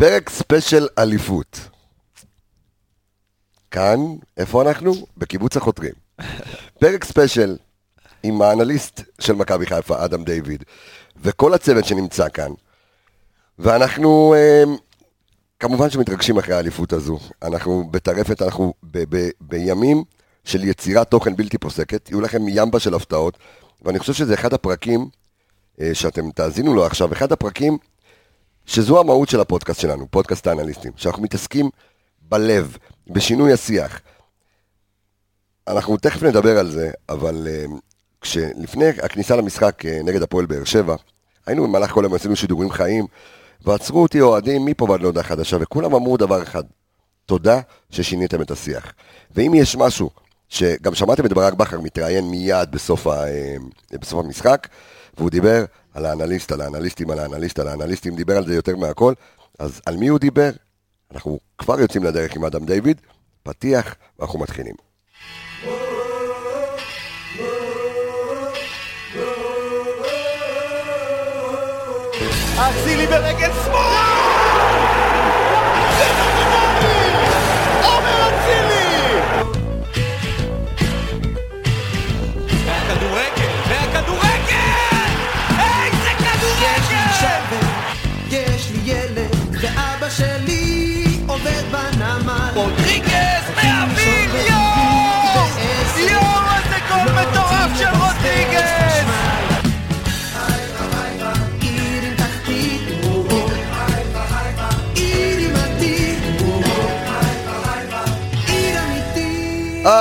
פרק special אליפות. כאן, איפה אנחנו? בקיבוץ החותרים. פרק special עם האנליסט של מכבי חיפה, אדם דיוויד, וכל הצוות שנמצא כאן. ואנחנו אה, כמובן שמתרגשים אחרי האליפות הזו. אנחנו בטרפת, אנחנו ב- ב- בימים של יצירת תוכן בלתי פוסקת. יהיו לכם ימבה של הפתעות, ואני חושב שזה אחד הפרקים אה, שאתם תאזינו לו עכשיו, אחד הפרקים שזו המהות של הפודקאסט שלנו, פודקאסט האנליסטים, שאנחנו מתעסקים בלב, בשינוי השיח. אנחנו תכף נדבר על זה, אבל uh, כשלפני הכניסה למשחק uh, נגד הפועל באר שבע, היינו במהלך כל היום, עשינו שידורים חיים, ועצרו אותי אוהדים מפה ועד להודעה חדשה, וכולם אמרו דבר אחד, תודה ששיניתם את השיח. ואם יש משהו, שגם שמעתם את ברק בכר מתראיין מיד בסוף, ה, uh, בסוף המשחק, והוא דיבר על האנליסט, על האנליסטים, על האנליסט, על האנליסטים, דיבר על זה יותר מהכל, אז על מי הוא דיבר? אנחנו כבר יוצאים לדרך עם אדם דיוויד, פתיח, ואנחנו מתחילים. אצילי ברגל שמאל!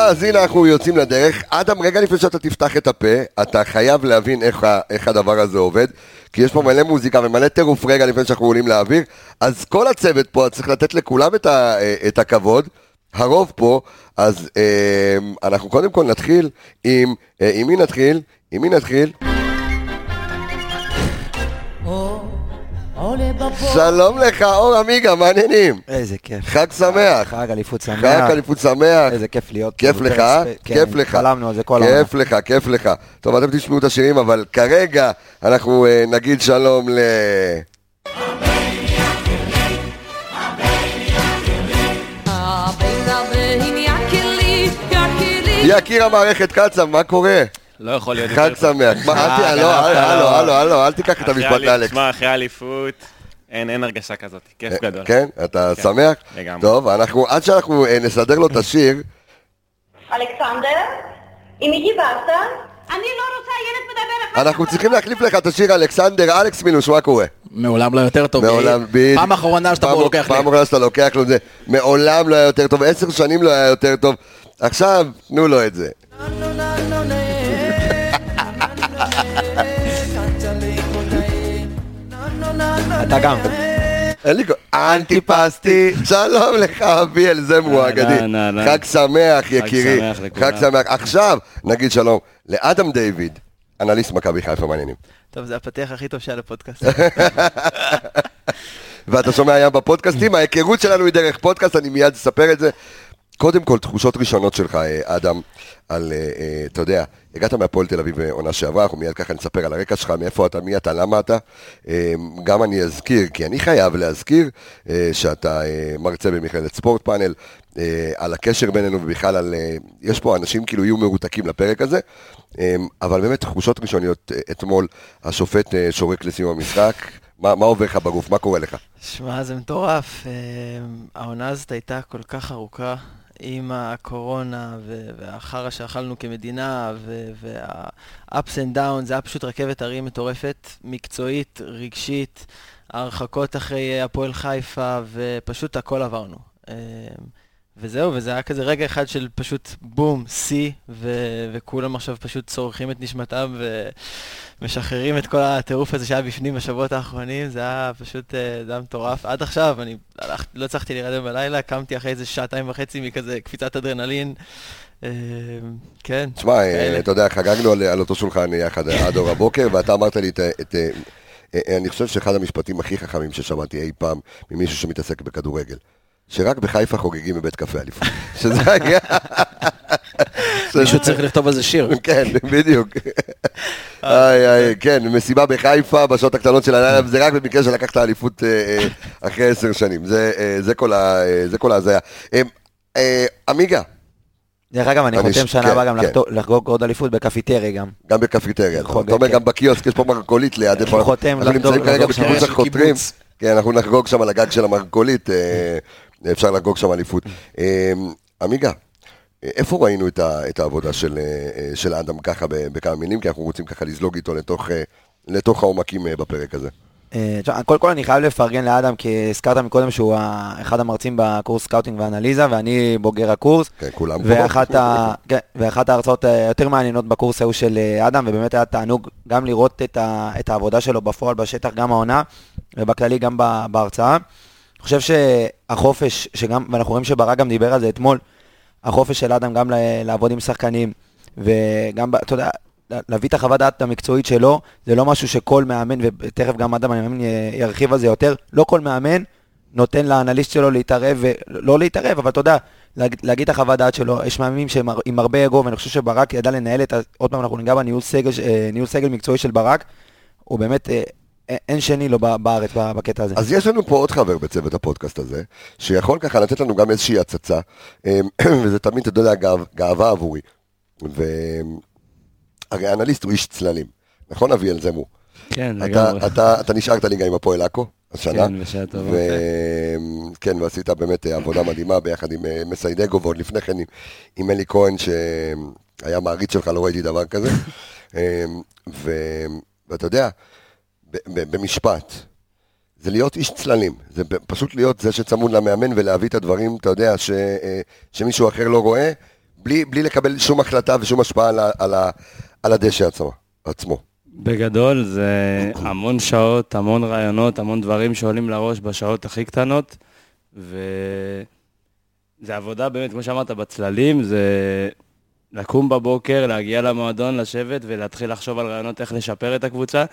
אז הנה אנחנו יוצאים לדרך. אדם, רגע לפני שאתה תפתח את הפה, אתה חייב להבין איך, איך הדבר הזה עובד, כי יש פה מלא מוזיקה ומלא טירוף רגע לפני שאנחנו עולים לאוויר, אז כל הצוות פה, צריך לתת לכולם את, ה, את הכבוד. הרוב פה, אז אה, אנחנו קודם כל נתחיל עם, אה, עם מי נתחיל? עם מי נתחיל? שלום לך, אור עמיגה, מעניינים. איזה כיף. חג שמח. חג אליפות שמח. חג אליפות שמח. איזה כיף להיות. כיף פה לך? ספ- כן, כיף לך. חלמנו על זה כל העונה. כיף לך, כיף לך. טוב, אתם תשמעו את השירים, אבל כרגע אנחנו אה, נגיד שלום ל... יקיר המערכת קצב, מה קורה? לא יכול להיות חג שמח. אה, הלו. הלו, הלו, אל תיקח את המשפט לאלכס. תשמע, אחרי האליפות, אין אין הרגשה כזאת, כיף גדול. כן? אתה כן, שמח? לגמרי. טוב, אנחנו, עד שאנחנו אה, נסדר לו את השיר, אלכסנדר, עם מי דיברת? אני לא רוצה, ילד מדבר. אנחנו צריכים להחליף לך את השיר אלכסנדר, אלכס מילוש, מה קורה? מעולם לא יותר טוב. מעולם, בדיוק. פעם אחרונה שאתה פעם- פה לוקח לי. פעם אחרונה שאתה לוקח לו את זה. מעולם לא היה יותר טוב, עשר שנים לא היה יותר טוב. עכשיו, תנו לו את זה. אתה גם. אין לי... כל- אנטיפסטי, שלום לך אביאל זמרו אהלן, האגדי. חג שמח יקירי. שמח לכולם. חג שמח. עכשיו נגיד שלום לאדם דיוויד, אנליסט מכבי חיפה מעניינים. טוב, זה הפתיח הכי טוב שהיה לפודקאסט. ואתה שומע היום בפודקאסטים, ההיכרות שלנו היא דרך פודקאסט, אני מיד אספר את זה. קודם כל, תחושות ראשונות שלך, אה, אדם, על, אה, אה, אתה יודע, הגעת מהפועל תל אביב עונה שעברה, אנחנו מיד ככה נספר על הרקע שלך, מאיפה אתה, מי אתה, למה אתה. גם אני אזכיר, כי אני חייב להזכיר שאתה מרצה במכללת ספורט פאנל, על הקשר בינינו ובכלל על... יש פה אנשים כאילו יהיו מרותקים לפרק הזה, אבל באמת תחושות ראשוניות אתמול, השופט שורק לסיום המשחק, מה, מה עובר לך בגוף, מה קורה לך? שמע, זה מטורף. העונה הזאת הייתה כל כך ארוכה עם הקורונה והחרא שאכלנו כמדינה וה-ups and downs, זה היה פשוט רכבת הרים מטורפת, מקצועית, רגשית, הרחקות אחרי הפועל חיפה ופשוט הכל עברנו. אה, וזהו, וזה היה כזה רגע אחד של פשוט בום, שיא, ו- וכולם עכשיו פשוט צורכים את נשמתם ומשחררים את כל הטירוף הזה שהיה בפנים בשבועות האחרונים, זה היה פשוט, אה, זה היה מטורף. עד עכשיו, אני הלכ- לא הצלחתי להירדם בלילה, קמתי אחרי איזה שעתיים וחצי מכזה קפיצת אדרנלין. אה, כן, תשמע, אה. אתה יודע, חגגנו על, על אותו שולחן יחד עד אור הבוקר, ואתה אמרת לי את... את אה, אה, אני חושב שאחד המשפטים הכי חכמים ששמעתי אי פעם ממישהו שמתעסק בכדורגל, שרק בחיפה חוגגים בבית קפה אליפות. שזה היה... מישהו צריך לכתוב על זה שיר. כן, בדיוק. איי, איי, כן, מסיבה בחיפה בשעות הקטנות של הלילה, וזה רק במקרה שלקחת אליפות אה, אה, אחרי עשר שנים. זה, אה, זה כל זה ההזיה. עמיגה, דרך אגב, אני חותם שנה כן, הבאה גם כן. לחגוג עוד אליפות בקפיטריה גם. גם בקפיטריה. אתה אומר כן. גם בקיוסק, יש פה מרכולית ליד. איפה- אנחנו נמצאים כרגע בקיבוץ החותרים. כן, אנחנו נחגוג שם על הגג של המרכולית, אפשר לחגוג שם אליפות. אה, עמיגה, איפה ראינו את ה- את העבודה של, אה, של אדם ככה בכמה מילים? כי אנחנו רוצים ככה לצלול איתו לתוך, אה, לתוך העומקים אה, בפרק הזה. קודם כל אני חייב לפרגן לאדם, כי הזכרת מקודם שהוא אחד המרצים בקורס scouting ואנליזה, ואני בוגר הקורס. כן, כולם. ואחת, ה... כן, ואחת ההרצאות היותר מעניינות בקורס היו של אדם, ובאמת היה תענוג גם לראות את, ה... את העבודה שלו בפועל בשטח, גם העונה, ובכללי גם. בהרצאה. אני חושב שהחופש, שגם, ואנחנו רואים שברק גם דיבר על זה אתמול, החופש של אדם גם. לעבוד עם שחקנים, וגם, אתה יודע, לה- להביא את החוות דעת המקצועית שלו, זה לא משהו שכל מאמן, ותכף גם אדם, אני מאמין, ירחיב על זה יותר, לא כל מאמן נותן לאנליסט שלו להתערב, לא להתערב, אבל אתה יודע, להג- להגיד את החוות דעת שלו, יש מאמנים שהם עם הרבה אגו, ואני חושב שברק ידע לנהל את. עוד פעם, אנחנו ניגע בניהול סגל, אה, סגל מקצועי של ברק, הוא באמת, אה, אין שני לו בארץ בקטע הזה. אז יש לנו פה עוד חבר בצוות הפודקאסט הזה, שיכול ככה לתת לנו גם איזושהי הצצה, אה, וזה תמיד, אתה יודע, גאו- גאווה עבורי. והרי האנליסט הוא איש צללים, נכון אביאל זמו? כן, אתה, לגמרי. אתה, אתה נשארת ליגה עם הפועל עכו השנה. כן, בשעה טובה. ו... כן, ועשית באמת אה, עבודה מדהימה ביחד עם אה, מסיידגו, ועוד לפני כן עם, עם אלי כהן, שהיה מעריץ שלך, לא ראיתי דבר כזה. ו... ואתה יודע, במשפט, זה להיות איש צללים, זה פשוט להיות זה שצמוד למאמן ולהביא את הדברים, אתה יודע, ש... אה, שמישהו אחר לא רואה, בלי, בלי לקבל שום החלטה ושום השפעה על, על, על הדשא עצמו. עצמו. בגדול זה המון שעות, המון רעיונות, המון דברים שעולים לראש בשעות הכי קטנות, וזה עבודה באמת, כמו שאמרת, בצללים, זה לקום בבוקר, להגיע למועדון, לשבת ולהתחיל לחשוב על רעיונות איך לשפר את הקבוצה.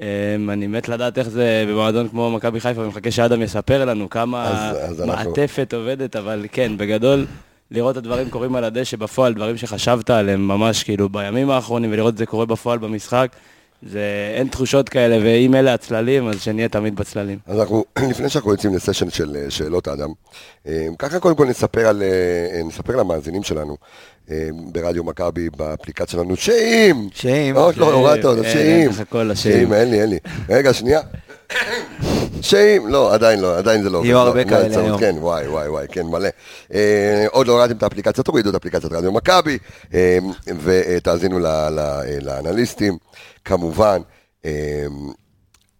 אמ, אני מת לדעת איך זה במועדון כמו מכבי חיפה, אני מחכה שאדם יספר לנו כמה אז- אז אנחנו- מעטפת עובדת, אבל כן, בגדול, לראות את הדברים קורים על הדשא בפועל, דברים שחשבת עליהם ממש כאילו בימים האחרונים, ולראות את זה קורה בפועל במשחק, זה אין תחושות כאלה, ואם אלה הצללים, אז שנהיה תמיד בצללים. אז אנחנו, לפני שאנחנו יוצאים לסשן של אה, שאלות האדם, אה, ככה קודם כל נספר, על, אה, נספר למאזינים שלנו אה, ברדיו מכבי, באפליקציה שלנו, שאם! שאם. עוד לא הורדת עוד, אה, שאם. שאם, אין לי, אין לי. רגע, שנייה. שאם, לא, עדיין לא, עדיין זה לא עובד. יהיו לא, הרבה לא כאלה היום. כן, וואי, וואי, וואי, כן, מלא. אה, עוד לא הורדתם את האפליקציה, תורידו את אפליקציית רדיו מכבי, אה, ותאזינו אה, לאנליסטים, כמובן. אה,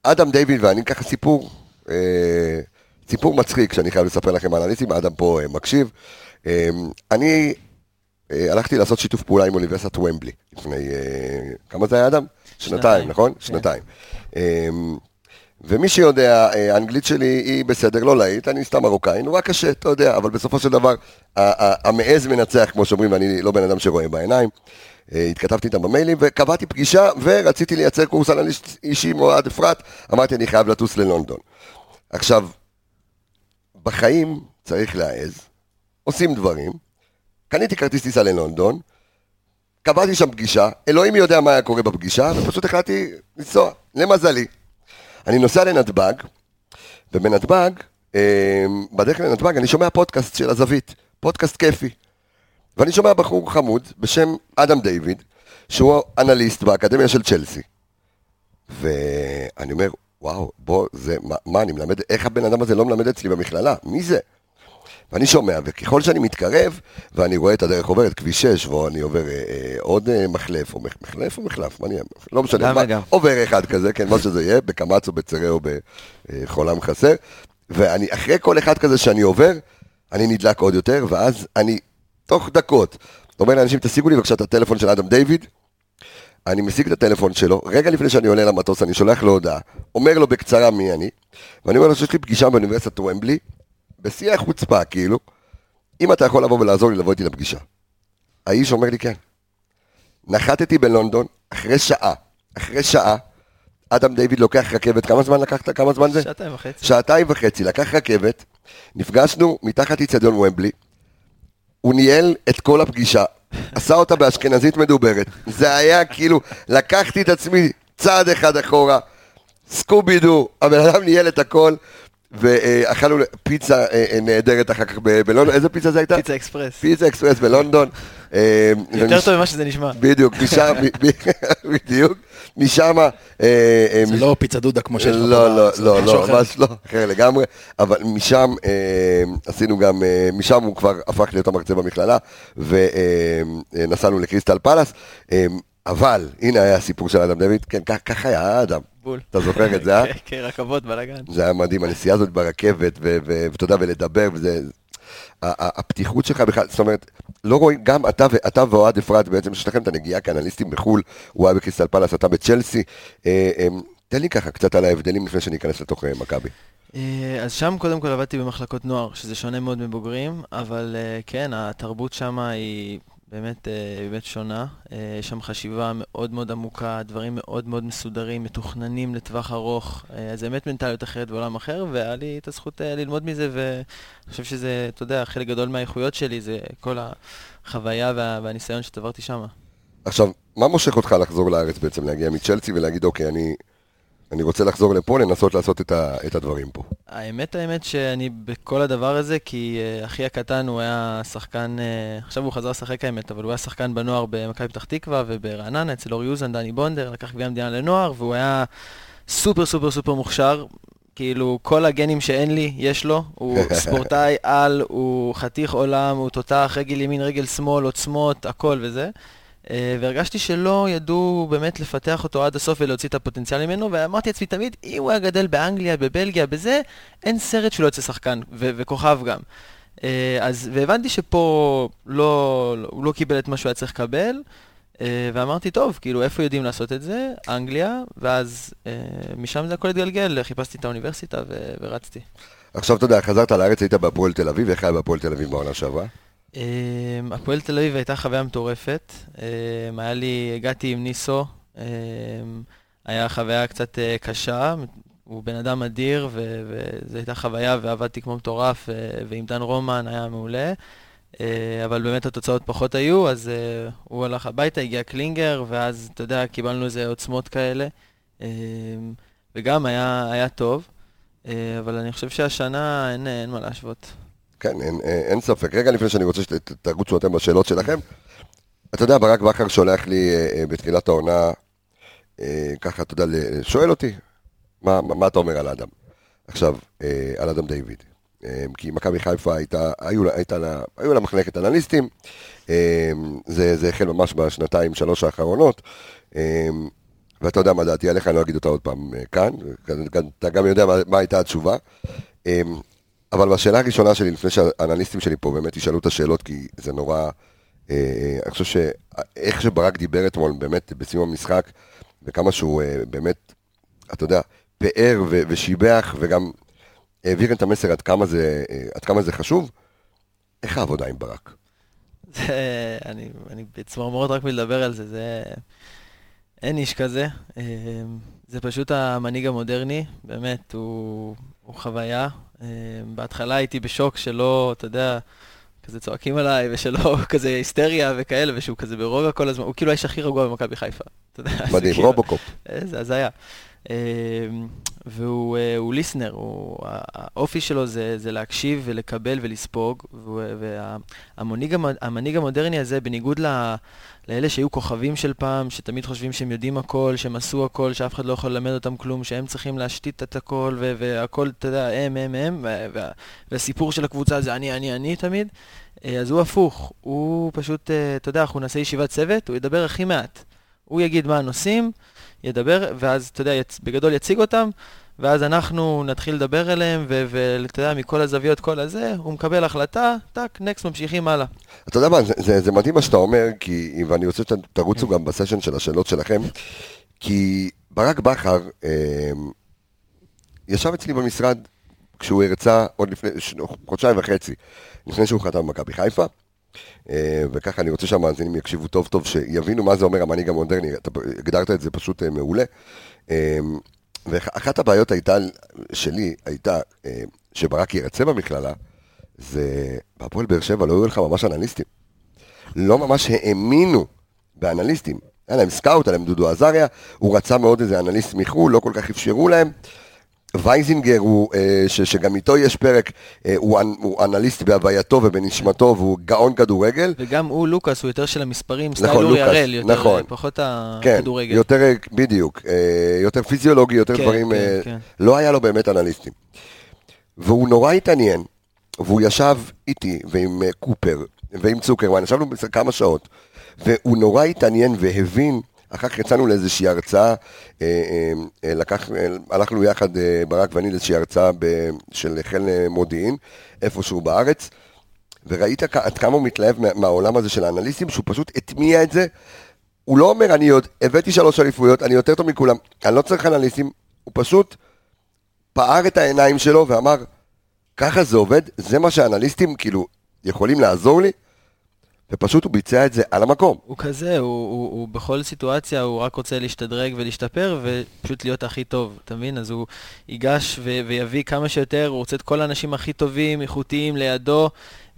אדם דיוויד ואני ככה סיפור, אה, סיפור מצחיק שאני חייב לספר לכם על אנליסטים, אדם פה אה, מקשיב. אה, אני אה, הלכתי לעשות שיתוף פעולה עם אוניברסיטת ומבלי לפני, כמה זה היה אדם? שנתיים, שנתיים, נכון? כן. שנתיים. אה, ומי שיודע, האנגלית שלי היא בסדר, לא להיט, אני סתם מרוקאי, נורא קשה, אתה יודע, אבל בסופו של דבר, המעז מנצח, כמו שאומרים, ואני לא בן אדם שרואה בעיניים. אה, התכתבתי איתם במיילים וקבעתי פגישה ורציתי לייצר קורס אנליסט אישי עם אוהד אפרת, אמרתי אני חייב לטוס ללונדון. עכשיו, בחיים צריך להעז, עושים דברים, קניתי כרטיס טיסה ללונדון, קבעתי שם פגישה, אלוהים יודע מה היה קורה בפגישה, ופשוט החלטתי לנסוע, למזלי. אני נוסע לנתב"ג, ובנתב"ג, אה, בדרך לנתב"ג, אני שומע פודקאסט של הזווית, פודקאסט כיפי. ואני שומע בחור חמוד בשם אדם דיוויד, שהוא אנליסט באקדמיה של צ'לסי. ואני אומר, וואו, בוא, זה, מה, מה אני מלמד, איך הבן אדם הזה לא מלמד אצלי במכללה? מי זה? ואני שומע, וככל שאני מתקרב, ואני רואה את הדרך עוברת, כביש 6, ואני עובר אה, אה, עוד אה, מחלף, או מח- מחלף או מחלף, מה אני אהיה? לא משנה, מה. עובר אחד כזה, כן, מה שזה יהיה, בקמץ או בצרה או בחולם חסר, ואני, אחרי כל אחד כזה שאני עובר, אני נדלק עוד יותר, ואז אני, תוך דקות, אומר לאנשים, תשיגו לי בבקשה את הטלפון של אדם דיוויד, אני משיג את הטלפון שלו, רגע לפני שאני עולה למטוס, אני שולח לו הודעה, אומר לו בקצרה מי אני, ואני אומר לו שיש לי פגישה באוניברסיטת ומבלי, בשיא החוצפה, כאילו, אם אתה יכול לבוא ולעזור לי לבוא איתי לפגישה. האיש אומר לי כן. נחתתי בלונדון, אחרי שעה, אחרי שעה, אדם דיוויד לוקח רכבת, כמה זמן לקחת? כמה זמן זה? שעתיים וחצי. שעתיים וחצי, לקח רכבת, נפגשנו מתחת איצטדיון ומבלי, הוא ניהל את כל הפגישה, עשה אותה באשכנזית מדוברת. זה היה כאילו, לקחתי את עצמי צעד אחד אחורה, סקובי דו, הבן אדם ניהל את הכל, ואכלנו פיצה אה, אה, נהדרת אחר כך ב- בלונדון, איזה פיצה זה הייתה? פיצה אקספרס. פיצה אקספרס בלונדון. אה, יותר טוב ממה שזה נשמע. בדיוק, משם, ב- ב- בדיוק, משם, זה לא פיצה דודה כמו שיש לך לא, לא, לא, לא. ממש לא, אחר לגמרי, אבל משם עשינו גם, משם הוא כבר הפך להיות המרצה במכללה, ונסענו לקריסטל פלאס, אבל, הנה היה הסיפור של אדם דוד, כן, כך- ככה היה אדם, בול. אתה זוכר את זה, אה? כן, רכבות, בלאגן. זה היה מדהים, הנסיעה הזאת ברכבת, ואתה יודע, ולדבר, וזה... ה- ה- הפתיחות שלך בכלל, זאת אומרת, לא רואים, גם אתה, ו- אתה ואוהד אפרת בעצם, יש לכם את הנגיעה כאנליסטים בחו"ל, הוא היה בקריסטל פלאס, אתה בצ'לסי, אה, אה, תן לי ככה קצת על ההבדלים לפני שאני אכנס לתוך אה, מכבי. אז שם קודם כל עבדתי במחלקות נוער, שזה שונה מאוד מבוגרים, אבל כן, התרבות שם היא באמת, אה, באמת שונה. אה, יש שם חשיבה מאוד מאוד עמוקה, דברים מאוד מאוד מסודרים, מתוכננים לטווח ארוך. אה, אז באמת מנטליות אחרת בעולם אחר, והיה לי את הזכות ללמוד מזה, ואני חושב שזה, אתה יודע, חלק גדול מהאיכויות שלי זה כל החוויה וה, והניסיון שצברתי שם. עכשיו, מה מושך אותך לחזור לארץ בעצם, להגיע מצ'לסי ולהגיד, אוקיי, אני, אני רוצה לחזור לפה, לנסות לעשות את, ה, את הדברים פה. האמת, האמת שאני בכל הדבר הזה, כי uh, אחי הקטן הוא היה שחקן, uh, עכשיו הוא חזר לשחק האמת, אבל הוא היה שחקן בנוער במכבי פתח תקווה וברעננה, אצל אור יוזן, דני בונדר, לקח גביע המדינה לנוער, והוא היה סופר סופר סופר מוכשר. כאילו, כל הגנים שאין לי, יש לו. הוא ספורטאי על, הוא חתיך עולם, הוא תותח, רגל ימין, רגל שמאל, עוצמות, הכל וזה. אה, והרגשתי שלא ידעו באמת לפתח אותו עד הסוף ולהוציא את הפוטנציאל ממנו, ואמרתי לעצמי תמיד, אם הוא היה גדל באנגליה, בבלגיה, בזה, אין סרט שלא יוצא שחקן, ו- וכוכב גם. אה, אז, והבנתי שפה לא, הוא לא קיבל את מה שהוא היה צריך לקבל, אה, ואמרתי, טוב, כאילו, איפה יודעים לעשות את זה? אנגליה, ואז משם זה הכל התגלגל, חיפשתי את האוניברסיטה ו- ורצתי. עכשיו, אתה יודע, חזרת לארץ, היית בהפועל תל אביב, איך היה בהפועל תל אביב בעונה שעברה? Um, הפועל תל אביב הייתה חוויה מטורפת. Um, היה לי, הגעתי עם ניסו, um, היה חוויה קצת uh, קשה, הוא בן אדם אדיר, וזו הייתה חוויה, ועבדתי כמו מטורף, ו- ועם דן רומן היה מעולה. Uh, אבל באמת התוצאות פחות היו, אז הוא הלך הביתה, הגיע קלינגר, ואז, אתה יודע, קיבלנו איזה עוצמות כאלה. וגם היה, היה טוב, אבל אני חושב שהשנה אין, אין מה להשוות. כן, אין, אין, אין ספק. רגע לפני שאני רוצה שתרוצו אתם בשאלות שלכם, אתה יודע, ברק בכר שולח לי אה, אה, בתחילת העונה, אה, ככה, אתה יודע, שואל אותי, מה, מה, מה אתה אומר על אדם? עכשיו, אה, על אדם דיוויד. אה, כי מכבי חיפה הייתה, היו, הייתה לה, היו לה מחלקת אנליסטים, אה, זה, זה החל ממש בשנתיים, שלוש האחרונות, אה, ואתה יודע מה דעתי עליך, אני לא אגיד אותה עוד פעם אה, כאן, אתה גם יודע מה, מה הייתה התשובה. אה, אבל בשאלה הראשונה שלי, לפני שהאנליסטים שלי פה באמת ישאלו את השאלות, כי זה נורא... אה, אני חושב שאיך שברק דיבר אתמול, באמת, בסיום המשחק, וכמה שהוא אה, באמת, אתה יודע, פאר ו- ושיבח, וגם העביר את המסר עד כמה זה, אה, עד כמה זה חשוב, איך העבודה עם ברק? זה, אני, אני בצמרמורת רק מלדבר על זה, זה... אין איש כזה. אה, זה פשוט המנהיג המודרני, באמת, הוא, הוא חוויה. אה, בהתחלה הייתי בשוק שלא, אתה יודע, כזה צועקים עליי, ושלא כזה היסטריה וכאלה, ושהוא כזה ברוגע כל הזמן, הוא כאילו האיש הכי רגוע במכבי חיפה. אתה יודע, מדהים, כאילו- רובוקופ. אה, זה הזיה. אה, והוא אה, הוא ליסנר, הוא, האופי שלו זה, זה להקשיב ולקבל ולספוג, והמנהיג המנהיג המודרני הזה, בניגוד ל, לאלה שהיו כוכבים של פעם, שתמיד חושבים שהם יודעים הכל, שהם עשו הכל, שאף אחד לא יכול ללמד אותם כלום, שהם צריכים להשתית את הכל, והכל, אתה יודע, הם, הם, הם, וה- וה- והסיפור של הקבוצה זה אני, אני, אני תמיד. אה, אז הוא הפוך, הוא פשוט, אה, אתה יודע, אנחנו נעשה ישיבת צוות, הוא ידבר הכי מעט. הוא יגיד מה הנושאים, ידבר, ואז, אתה יודע, יצ... בגדול יציג אותם, ואז אנחנו נתחיל לדבר אליהם, ואתה יודע, מכל הזוויות, כל הזה, הוא מקבל החלטה, טאק, נקסט, ממשיכים הלאה. אתה יודע מה, זה, זה, זה מדהים מה שאתה אומר, כי, ואני רוצה שתרוצו גם בסשן של השאלות שלכם, כי ברק בכר אה, ישב אצלי במשרד כשהוא הרצה עוד לפני, חודשיים וחצי, לפני שהוא חתם במכבי חיפה, וככה אני רוצה שהמאזינים יקשיבו טוב טוב, שיבינו מה זה אומר המנהיג המודרני, אתה הגדרת את זה פשוט אה, מעולה. אה, ואחת הבעיות הייתה, שלי הייתה, אה, שברק ירצה במכללה, זה, בהפועל באר שבע לא היו לך ממש אנליסטים. לא ממש האמינו באנליסטים. היה להם scout, היה להם דודו עזריה, הוא רצה מאוד איזה אנליסט מחו"ל, לא כל כך אפשרו להם. וייזינגר, הוא, אה, ש, שגם איתו יש פרק, אה, הוא, הוא אנליסט בהווייתו ובנשמתו, והוא גאון כדורגל. וגם הוא, לוקאס, הוא יותר של המספרים, סטייל נכון, אורי לוקאס, הראל, יותר, נכון. פחות כן, הכדורגל. יותר, אה, בדיוק, יותר פיזיולוגי, יותר כן, דברים, כן, כן. לא היה לו באמת אנליסטים. והוא נורא התעניין, והוא ישב איתי ועם קופר ועם צוקרמן, ישבנו כמה שעות, והוא נורא התעניין והבין, אחר כך יצאנו לאיזושהי הרצאה, אה, אה, לקח, אה, הלכנו יחד, ברק ואני, לאיזושהי הרצאה ב, של חיל מודיעין, איפשהו בארץ, וראית עד כמה הוא מתלהב מה- מהעולם הזה של האנליסטים, שהוא פשוט הטמיע את זה. הוא לא אומר, אני יודע, הבאתי שלוש אליפויות, אני יותר טוב מכולם, אני לא צריך אנליסטים, הוא פשוט פער את העיניים שלו ואמר, ככה זה עובד, זה מה שהאנליסטים כאילו יכולים לעזור לי, ופשוט הוא ביצע את זה על המקום. הוא כזה, הוא, הוא, הוא בכל סיטואציה, הוא רק רוצה להשתדרג ולהשתפר ופשוט להיות הכי טוב, אתה מבין? אז הוא ייגש ו- ויביא כמה שיותר, הוא רוצה את כל האנשים הכי טובים, איכותיים לידו,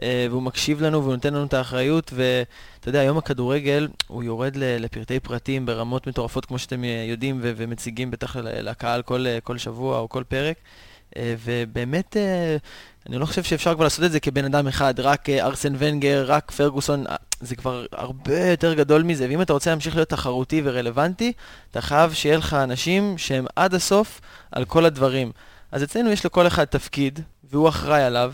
אה, והוא מקשיב לנו והוא נותן לנו את האחריות, ואתה יודע, היום הכדורגל, הוא יורד לפרטי פרטים ברמות מטורפות, כמו שאתם יודעים ו- ומציגים בטח לקהל כל, כל שבוע או כל פרק. אה, ובאמת, אה, אני לא חושב שאפשר כבר לעשות את זה כבן אדם אחד, רק אה, ארסן ונגר, רק פרגוסון, זה כבר הרבה יותר גדול מזה, ואם אתה רוצה להמשיך להיות תחרותי ורלוונטי, אתה חייב שיהיה לך אנשים שהם עד הסוף על כל הדברים. אז אצלנו יש לכל אחד תפקיד, והוא אחראי עליו,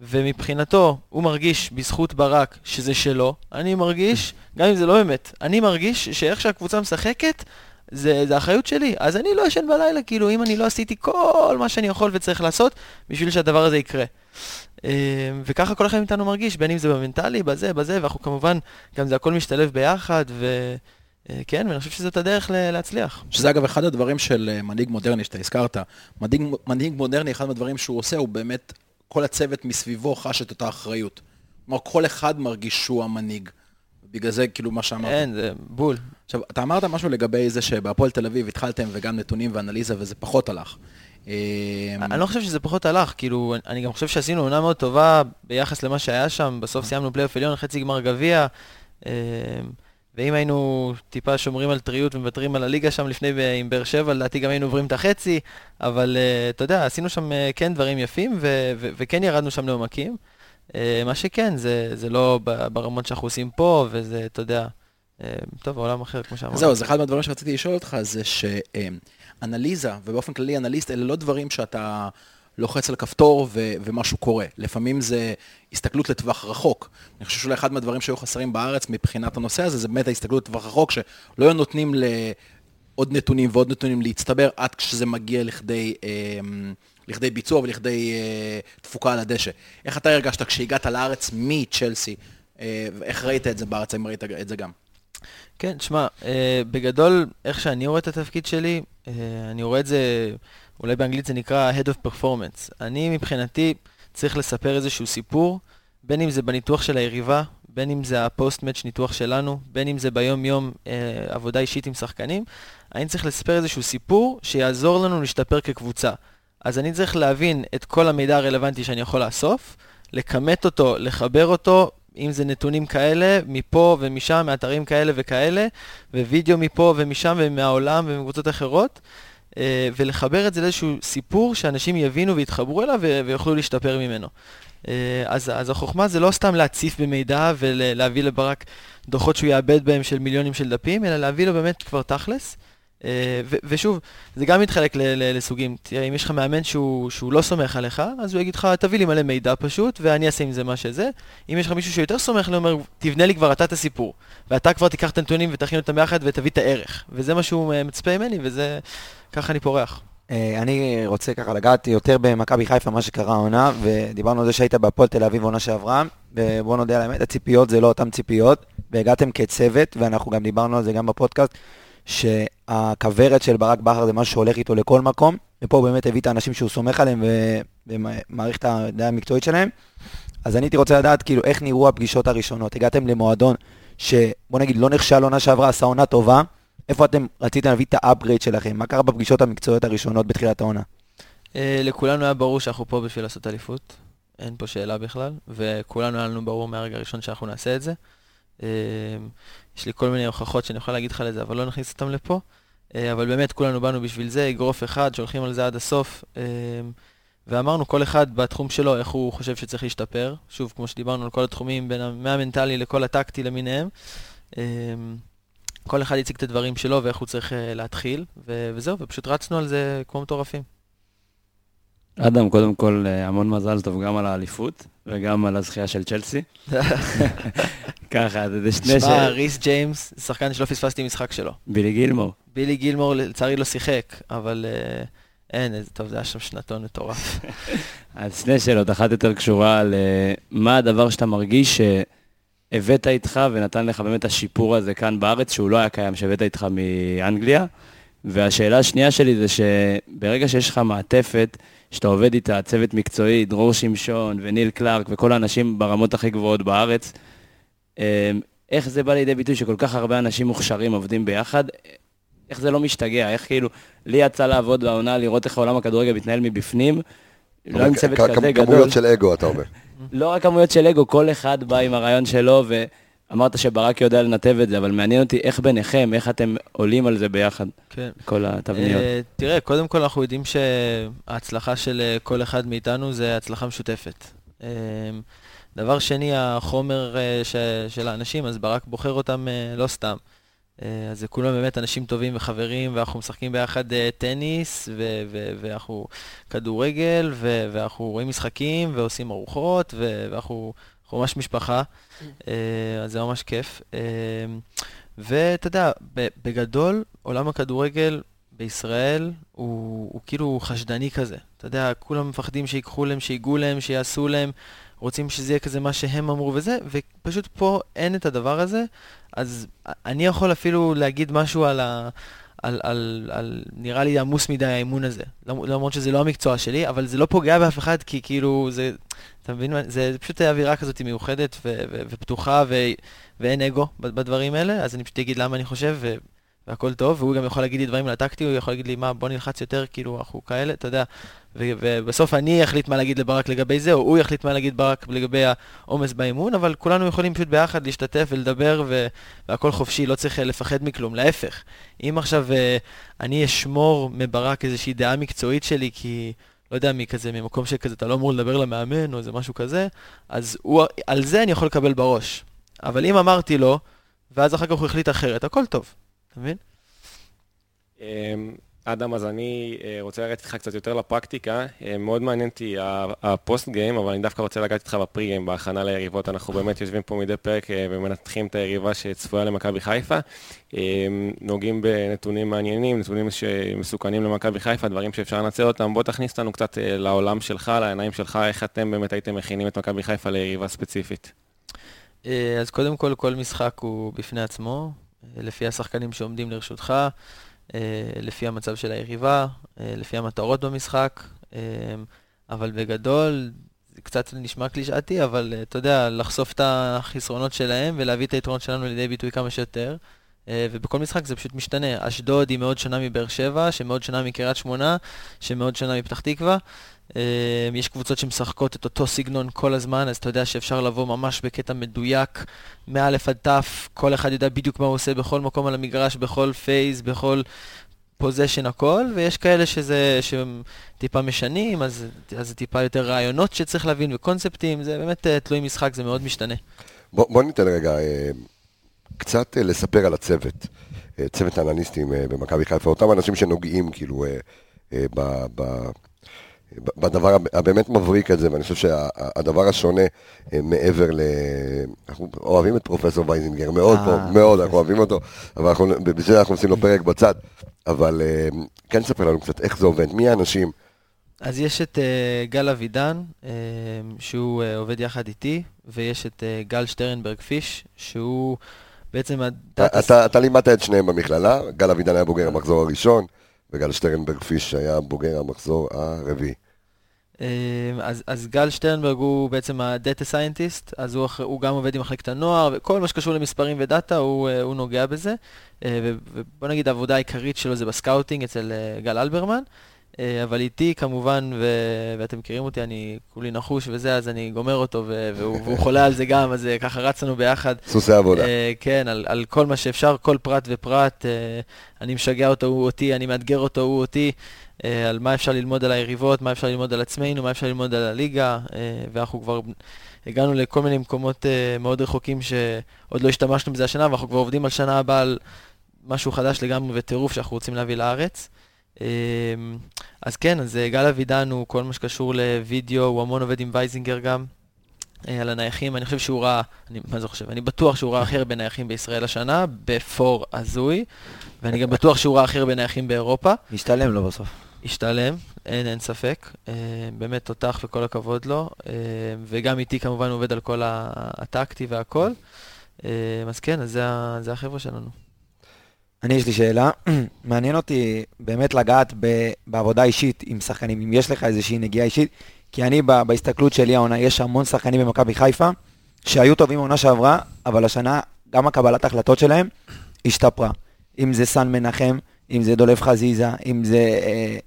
ומבחינתו, הוא מרגיש בזכות ברק שזה שלו, אני מרגיש, גם אם זה לא באמת, אני מרגיש שאיך שהקבוצה משחקת, זה, זה אחריות שלי, אז אני לא ישן בלילה, כאילו, אם אני לא עשיתי כל מה שאני יכול וצריך לעשות בשביל שהדבר הזה יקרה. אה, וככה כל אחד מאיתנו מרגיש, בין אם זה במנטלי, בזה, בזה, ואנחנו כמובן, גם זה הכל משתלב ביחד, וכן, ואני חושב שזאת הדרך להצליח. שזה אגב אחד הדברים של אה, מנהיג מודרני שאתה הזכרת. מנהיג, מנהיג מודרני, אחד מהדברים שהוא עושה, הוא באמת, כל הצוות מסביבו חש את אותה אחריות. כלומר, כל אחד מרגיש שהוא המנהיג. בגלל זה, כאילו, מה שאמרת. אין, זה בול. עכשיו, אתה אמרת משהו לגבי זה שבהפועל תל אביב התחלתם וגם נתונים ואנליזה וזה פחות הלך. אה, אני לא חושב שזה פחות הלך, כאילו, אני גם חושב שעשינו עונה מאוד טובה ביחס למה שהיה שם, בסוף סיימנו פלייאוף עליון, חצי גמר גביע, אה, ואם היינו טיפה שומרים על טריות ומוותרים על הליגה שם לפני עם באר שבע, לדעתי גם היינו עוברים את החצי, אבל אה, אתה יודע, עשינו שם אה, כן דברים יפים, וכן ירדנו שם לעומקים. אה, מה שכן, זה, זה לא ברמות שאנחנו עושים פה, וזה, אתה יודע, אה, טוב, עולם אחר, כמו שאמרנו. זהו, אז אחד מהדברים שרציתי לשאול אותך זה שאנליזה, ובאופן כללי אנליסט, אלה לא דברים שאתה לוחץ על כפתור ו- ומשהו קורה. לפעמים זה הסתכלות לטווח רחוק. אני חושב שאולי אחד מהדברים שהיו חסרים בארץ מבחינת הנושא הזה, זה באמת ההסתכלות לטווח רחוק, שלא היו נותנים לעוד נתונים ועוד נתונים להצטבר עד כשזה מגיע לכדי... אמ, לכדי ביצוע ולכדי אה, תפוקה על הדשא. איך אתה הרגשת כשהגעת לארץ מצ'לסי, אה, ואיך ראית את זה בארץ, האם ראית את זה גם? כן, תשמע, אה, בגדול, איך שאני רואה את התפקיד שלי, אה, אני רואה את זה, אולי באנגלית זה נקרא Head of Performance. אני מבחינתי צריך לספר איזשהו סיפור, בין אם זה בניתוח של היריבה, בין אם זה הפוסט-מאץ' ניתוח שלנו, בין אם זה ביום-יום אה, עבודה אישית עם שחקנים, אני צריך לספר איזשהו סיפור שיעזור לנו להשתפר כקבוצה. אז אני צריך להבין את כל המידע הרלוונטי שאני יכול לאסוף, לכמת אותו, לחבר אותו, אם זה נתונים כאלה, מפה ומשם, מאתרים כאלה וכאלה, ווידאו מפה ומשם ומהעולם ומקבוצות אחרות, אה, ולחבר את זה לאיזשהו סיפור שאנשים יבינו ויתחברו אליו ויוכלו להשתפר ממנו. אה, אז, אז החוכמה זה לא סתם להציף במידע ולהביא לברק דוחות שהוא יאבד בהם של מיליונים של דפים, אלא להביא לו באמת כבר תכלס. אה, ו- ושוב, זה גם מתחלק ל- ל- לסוגים. אם יש לך מאמן שהוא, שהוא לא סומך עליך, אז הוא יגיד לך, תביא לי מלא מידע פשוט, ואני אעשה עם זה מה שזה. אם יש לך מישהו שיותר סומך, הוא אומר, תבנה לי כבר אתה את הסיפור. ואתה כבר תיקח את הנתונים ותכין אותם ביחד ותביא את הערך. וזה מה שהוא אה, מצפה ממני, וזה... ככה אני פורח. אה, אני רוצה ככה לגעת יותר במכבי חיפה, מה שקרה העונה, ודיברנו על זה שהיית בהפועל תל אביב עונה שעברה, ובוא נודה על האמת, הציפיות זה לא אותן ציפיות, והגעתם כצוות, ואנחנו גם דיברנו על זה גם בפודקאסט, שהכוורת של ברק בכר זה משהו שהולך איתו לכל מקום, ופה הוא באמת הביא את האנשים שהוא סומך עליהם ומעריך את הדעה המקצועית שלהם. אז אני הייתי רוצה לדעת כאילו איך נראו הפגישות הראשונות. הגעתם למועדון שבוא נגיד לא נכשל עונה שעברה, עשה עונה טובה, איפה אתם רציתם להביא את ה upgrade שלכם? מה קרה בפגישות המקצועיות הראשונות בתחילת העונה? אה, לכולנו היה ברור שאנחנו פה בשביל לעשות אליפות. אין פה שאלה בכלל, וכולנו היה לנו ברור מהרגע הראשון שאנחנו נעשה את זה. יש לי כל מיני הוכחות שאני יכול להגיד לך לזה, אבל לא נכניס אותם לפה. אה, אבל באמת, כולנו באנו בשביל זה, אגרוף אחד, שהולכים על זה עד הסוף. אה, ואמרנו, כל אחד בתחום שלו, איך הוא חושב שצריך להשתפר. שוב, כמו שדיברנו על כל התחומים, בין מהמנטלי לכל הטקטי למיניהם. אה, כל אחד הציג את הדברים שלו ואיך הוא צריך אה, להתחיל, וזהו, ופשוט רצנו על זה כמו מטורפים. אדם, קודם כל, אה, המון מזל טוב גם על האליפות וגם על הזכייה של צ'לסי. ככה, זה שני ש... שמע, ריס ג'יימס, שחקן שלא פספסתי משחק שלו. בילי גילמור. בילי גילמור לצערי לא שיחק, אבל אה, אין, טוב, זה היה שם שנתון מטורף. אז שני שאלות, אחת יותר קשורה למה הדבר שאתה מרגיש שהבאת איתך ונתן לך באמת השיפור הזה כאן בארץ, שהוא לא היה קיים, שהבאת איתך מאנגליה. והשאלה השנייה שלי זה שברגע שיש לך מעטפת, שאתה עובד איתה, צוות מקצועי, דרור שמשון וניל קלארק וכל האנשים ברמות הכי גבוהות בארץ, אמ, איך זה בא לידי ביטוי שכל כך הרבה אנשים מוכשרים עובדים ביחד? איך זה לא משתגע? איך כאילו, לי יצא לעבוד בעונה, לראות איך העולם הכדורגל מתנהל מבפנים, לא עם צוות כזה גדול. כמויות של אגו, אתה אומר. לא רק כמויות של אגו, כל אחד בא עם הרעיון שלו, ואמרת שברק יודע לנתב את זה, אבל מעניין אותי איך ביניכם, איך אתם עולים על זה ביחד, כן. כל התבניות. אה, תראה, קודם כל אנחנו יודעים שההצלחה של אה, כל אחד מאיתנו זה הצלחה משותפת. אה, דבר שני, החומר אה, ש- של האנשים, אז ברק בוחר אותם אה, לא סתם. אה, אז זה כולם באמת אנשים טובים וחברים, ואנחנו משחקים ביחד אה, טניס, ו- ו- ואנחנו כדורגל, ו- ואנחנו רואים משחקים, ועושים ארוחות, ו- ואנחנו אנחנו ממש משפחה, אה, אז זה ממש כיף. אה, ואתה יודע, בגדול, עולם הכדורגל בישראל הוא, הוא כאילו חשדני כזה. אתה יודע, כולם מפחדים שיקחו להם, שיגעו להם, שיעשו להם, רוצים שזה יהיה כזה מה שהם אמרו וזה, ופשוט פה אין את הדבר הזה, אז אני יכול אפילו להגיד משהו על ה... על, על, על, נראה לי עמוס מדי האימון הזה, למ- למרות שזה לא המקצוע שלי, אבל זה לא פוגע באף אחד, כי כאילו, זה, אתה מבין, זה, זה פשוט אווירה כזאת מיוחדת ו, ו, ופתוחה, ו, ואין אגו בדברים האלה, אז אני פשוט אגיד למה אני חושב, והכל טוב, והוא גם יכול להגיד לי דברים על הטקטי, הוא יכול להגיד לי, מה, בוא נלחץ יותר, כאילו, אנחנו כאלה, אתה יודע, ו- ובסוף אני אחליט מה להגיד לברק לגבי זה, או הוא יחליט מה להגיד ברק לגבי העומס באימון, אבל כולנו יכולים פשוט ביחד להשתתף ולדבר, ו- והכל חופשי, לא צריך אה, לפחד מכלום, להפך. אם עכשיו אה, אני אשמור מברק איזושהי דעה מקצועית שלי, כי... לא יודע, מכזה, ממקום שכזה, אתה לא אמור לדבר למאמן או איזה משהו כזה, אז הוא, על זה אני יכול לקבל בראש. אבל אם אמרתי לו, ואז אחר כך הוא החליט אחרת, הכל טוב, אתה מבין? אמ, אדם, אז אני אה, רוצה לרדת איתך קצת יותר לפרקטיקה. אה, מאוד מעניין אותי הפוסט גיים, אבל אני דווקא רוצה לגעת איתך בפרי גיים, בהכנה ליריבות. אנחנו באמת יושבים פה מדי פרק אה, ומנתחים את היריבה שצפויה למכבי חיפה. אה, נוגעים בנתונים מעניינים, נתונים שמסוכנים למכבי חיפה, דברים שאפשר לנצל אותם. בוא תכניס אותנו קצת לעולם שלך, לעיניים שלך, איך אתם באמת הייתם מכינים את מכבי חיפה ליריבה ספציפית. אז קודם כל, כל משחק הוא בפני עצמו, לפי השחקנים שעומדים לרשותך, אה, לפי המצב של היריבה, אה, לפי המטרות במשחק, אה, אבל בגדול, זה קצת נשמע קלישאתי, אבל אה, אתה יודע, לחשוף את החסרונות שלהם ולהביא את היתרונות שלנו לידי ביטוי כמה שיותר. אה, ובכל משחק זה פשוט משתנה. אשדוד היא מאוד שונה מבאר שבע, שמאוד שונה מקריית שמונה, שמאוד שונה מפתח תקווה. אה, יש קבוצות שמשחקות את אותו סגנון כל הזמן, אז אתה יודע שאפשר לבוא ממש בקטע מדויק, מא' עד ת', כל אחד יודע בדיוק מה הוא עושה בכל מקום על המגרש, בכל phase, בכל position, הכל, ויש כאלה שזה, שהם טיפה משנים, אז, אז זה טיפה יותר רעיונות שצריך להבין וקונספטים, זה באמת אה, תלוי משחק, זה מאוד משתנה. בוא, בוא ניתן רגע אה, קצת אה, לספר על הצוות, צוות האנליסטים במכבי חיפה, אותם אנשים שנוגעים כאילו ב, ב- בדבר הב- הבאמת מבריק הזה, ואני חושב שהדבר השונה אה, מעבר ל... אנחנו אוהבים את פרופסור וייזינגר, מאוד אה, פה, מאוד, אנחנו אוהבים אותו, אבל אנחנו, בשביל אנחנו עושים לו פרק בצד, אבל אה, כן ספר לנו קצת איך זה עובד, מי האנשים, אז יש את אה, גל אבידן, שהוא אה, עובד יחד איתי, ויש את אה, גל שטרנברג פיש, שהוא בעצם הדאטה... אתה, אתה לימדת את שניהם במכללה, גל אבידן היה בוגר המחזור הראשון, וגל שטרנברג פיש היה בוגר המחזור הרביעי. אה, אז, אז גל שטרנברג הוא בעצם ה data scientist, אז הוא, הוא גם עובד עם מחלקת הנוער, וכל מה שקשור למספרים ודאטה, הוא, אה, הוא נוגע בזה. אה, ובוא נגיד, העבודה העיקרית שלו זה ב scouting אצל אה, גל אלברמן. אה, אבל איתי כמובן, ו- ואתם מכירים אותי, אני כולי נחוש וזה, אז אני גומר אותו, ו- והוא, והוא חולה על זה גם, אז אה, ככה רצנו ביחד. סוסי עבודה. אה, כן, על, על כל מה שאפשר, כל פרט ופרט. אה, אני משגע אותו, הוא אותי, אני מאתגר אותו, הוא אותי. אה, על מה אפשר ללמוד על היריבות, מה אפשר ללמוד על עצמנו, מה אפשר ללמוד על הליגה, אה, ואנחנו כבר הגענו לכל מיני מקומות אה, מאוד רחוקים שעוד לא השתמשנו בזה השנה, ואנחנו כבר עובדים על שנה הבאה על משהו חדש לגמרי וטירוף שאנחנו רוצים להביא לארץ. אה, אז כן, אז אה, גל אבידן הוא כל מה שקשור לוידאו, הוא המון עובד עם וייזינגר גם. אה, על הנייחים, אני חושב שהוא ראה, אני, מה זה חושב? אני בטוח שהוא ראה הכי הרבה נייחים בישראל השנה, בפור הזוי, ואני גם בטוח שהוא ראה הכי הרבה נייחים באירופה. השתלם לו בסוף. השתלם, אין, אין ספק. אה, באמת תותח וכל הכבוד לו. אה, וגם איתי כמובן עובד על כל הטקטי והכל. אה, אז כן, אז זה, זה החבר'ה שלנו. אני, יש לי שאלה. מעניין אותי באמת לגעת ב- בעבודה אישית עם שחקנים, אם יש לך איזושהי נגיעה אישית, כי אני, ב- בהסתכלות שלי העונה, יש המון שחקנים במכבי חיפה שהיו טובים העונה שעברה, אבל השנה גם הקבלת החלטות שלהם השתפרה. אם זה סן מנחם, אם זה דולב חזיזה, אם זה אה,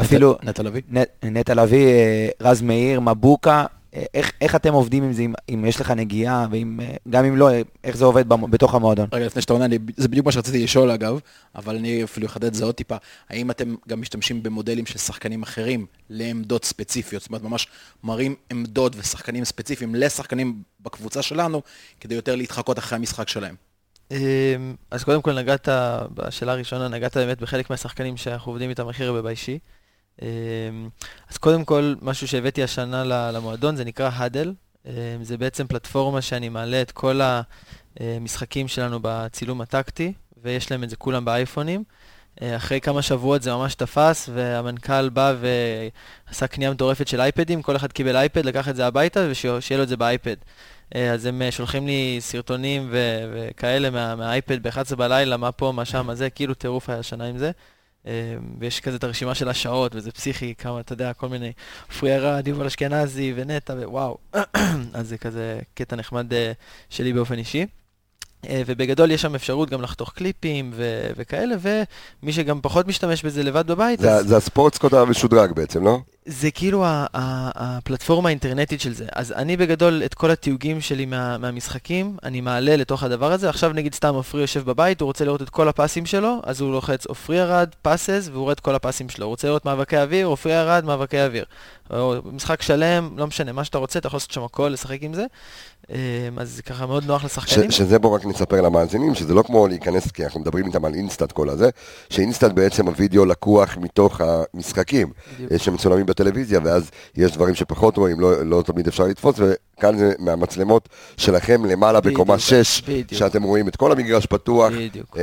אפילו נטע לביא? נטע לביא, אה, רז מאיר, מבוקה. אה, איך, איך אתם עובדים עם זה, אם, אם יש לך נגיעה, ואם, אה, גם אם לא, אה, איך זה עובד במ- בתוך המועדון? רגע, לפני שאתה עונה, אני- זה בדיוק מה שרציתי לשאול אגב, אבל אני אפילו אחדד את זה עוד טיפה. האם אתם גם משתמשים במודלים של שחקנים אחרים לעמדות ספציפיות? זאת אומרת, ממש מראים עמדות ושחקנים ספציפיים לשחקנים בקבוצה שלנו, כדי יותר להתחקות אחרי המשחק שלהם. אמ, אז קודם כל נגעת, בשאלה הראשונה, נגעת באמת בחלק מהשחקנים שאנחנו עובדים איתם הכי הרבה באישי. אמ, אז קודם כל, משהו שהבאתי השנה למועדון, זה נקרא האדל. אמ, זה בעצם פלטפורמה שאני מעלה את כל המשחקים שלנו בצילום הטקטי, ויש להם את זה כולם באייפונים. אה, אחרי כמה שבועות זה ממש תפס, והמנכ"ל בא ועשה קנייה מטורפת של אייפדים, כל אחד קיבל אייפד, לקח את זה הביתה, ושיהיה לו את זה באייפד. אה, אז הם אה, שולחים לי סרטונים ו- וכאלה מה- מהאייפד ב-11 בלילה, מה פה, מה שם, מה זה, כאילו טירוף היה השנה עם זה. אה, ויש כזה את הרשימה של השעות, וזה פסיכי, כמה, אתה יודע, כל מיני, עפרי ארד, יובל אשכנזי ונטע, ווואו. אז זה כזה קטע נחמד אה, שלי באופן אישי. אה, ובגדול יש שם אפשרות גם לחתוך קליפים ו- וכאלה, ומי שגם פחות משתמש בזה לבד בבית, זה, אז זה ה Sportscode המשודרג בעצם, לא? זה כאילו הפלטפורמה האינטרנטית של זה. אז אני בגדול, את כל התיוגים שלי מה, מהמשחקים, אני מעלה לתוך הדבר הזה. עכשיו נגיד סתם עופרי יושב בבית, הוא רוצה לראות את כל הפסים שלו, אז הוא לוחץ עופרי ארד, passes, והוא רואה את כל הפסים שלו. הוא רוצה לראות מאבקי אוויר, עופרי ארד, מאבקי אוויר. או משחק שלם, לא משנה, מה שאתה רוצה, אתה יכול לעשות שם הכל, לשחק עם זה. אה, אז זה ככה מאוד נוח ש, לשחקנים. שזה בואו רק נספר למאזינים, שזה לא כמו להיכנס, כי אנחנו מדברים איתם על InStat כל הזה, שאינסטאט בעצם הווידאו לקוח מתוך המשחקים. אה, שמצולמים בטלוויזיה, ואז יש דברים שפחות רואים, לא, לא תמיד אפשר לתפוס, וכאן זה מהמצלמות שלכם למעלה בדיוק, בקומה 6, בדיוק. שאתם רואים את כל המגרש פתוח, בדיוק. אה,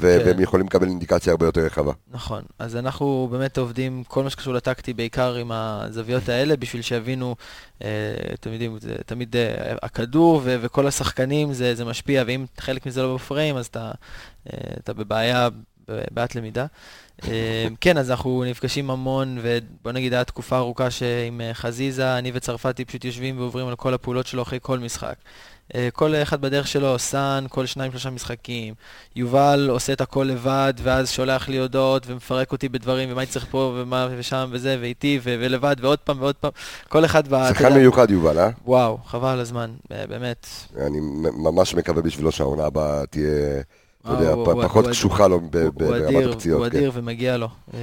ו- כן. והם יכולים לקבל אינדיקציה הרבה יותר רחבה. נכון, אז אנחנו באמת עובדים, כל מה שקשור לטקטי, בעיקר עם הזוויות האלה, בשביל שיבינו, אה, אתם יודעים, זה תמיד אה, הכדור ו- וכל השחקנים, זה, זה משפיע, ואם חלק מזה לא בפריים, אז אתה, אה, אתה בבעיה, בעיית למידה. אה, כן, אז אנחנו נפגשים המון, ובוא נגיד, הייתה תקופה ארוכה שעם אה, חזיזה, אני וצרפתי פשוט יושבים ועוברים על כל הפעולות שלו אחרי כל משחק. אה, כל אחד בדרך שלו, סאן, כל שניים שלושה משחקים. יובל עושה את הכל לבד, ואז שולח לי הודעות ומפרק אותי בדברים, ומה אני צריך פה, ומה ושם וזה, ואיתי, ו- ולבד, ועוד פעם ועוד פעם. כל אחד ב... שחקן יודע, מיוחד יובל, אה? וואו, חבל הזמן, אה, באמת. אני ממש מקווה בשבילו שהעונה הבאה תהיה, אתה יודע, פחות קשוחה לו ברמת הפציעות. הוא כן. אדיר ומגיע לו, אה,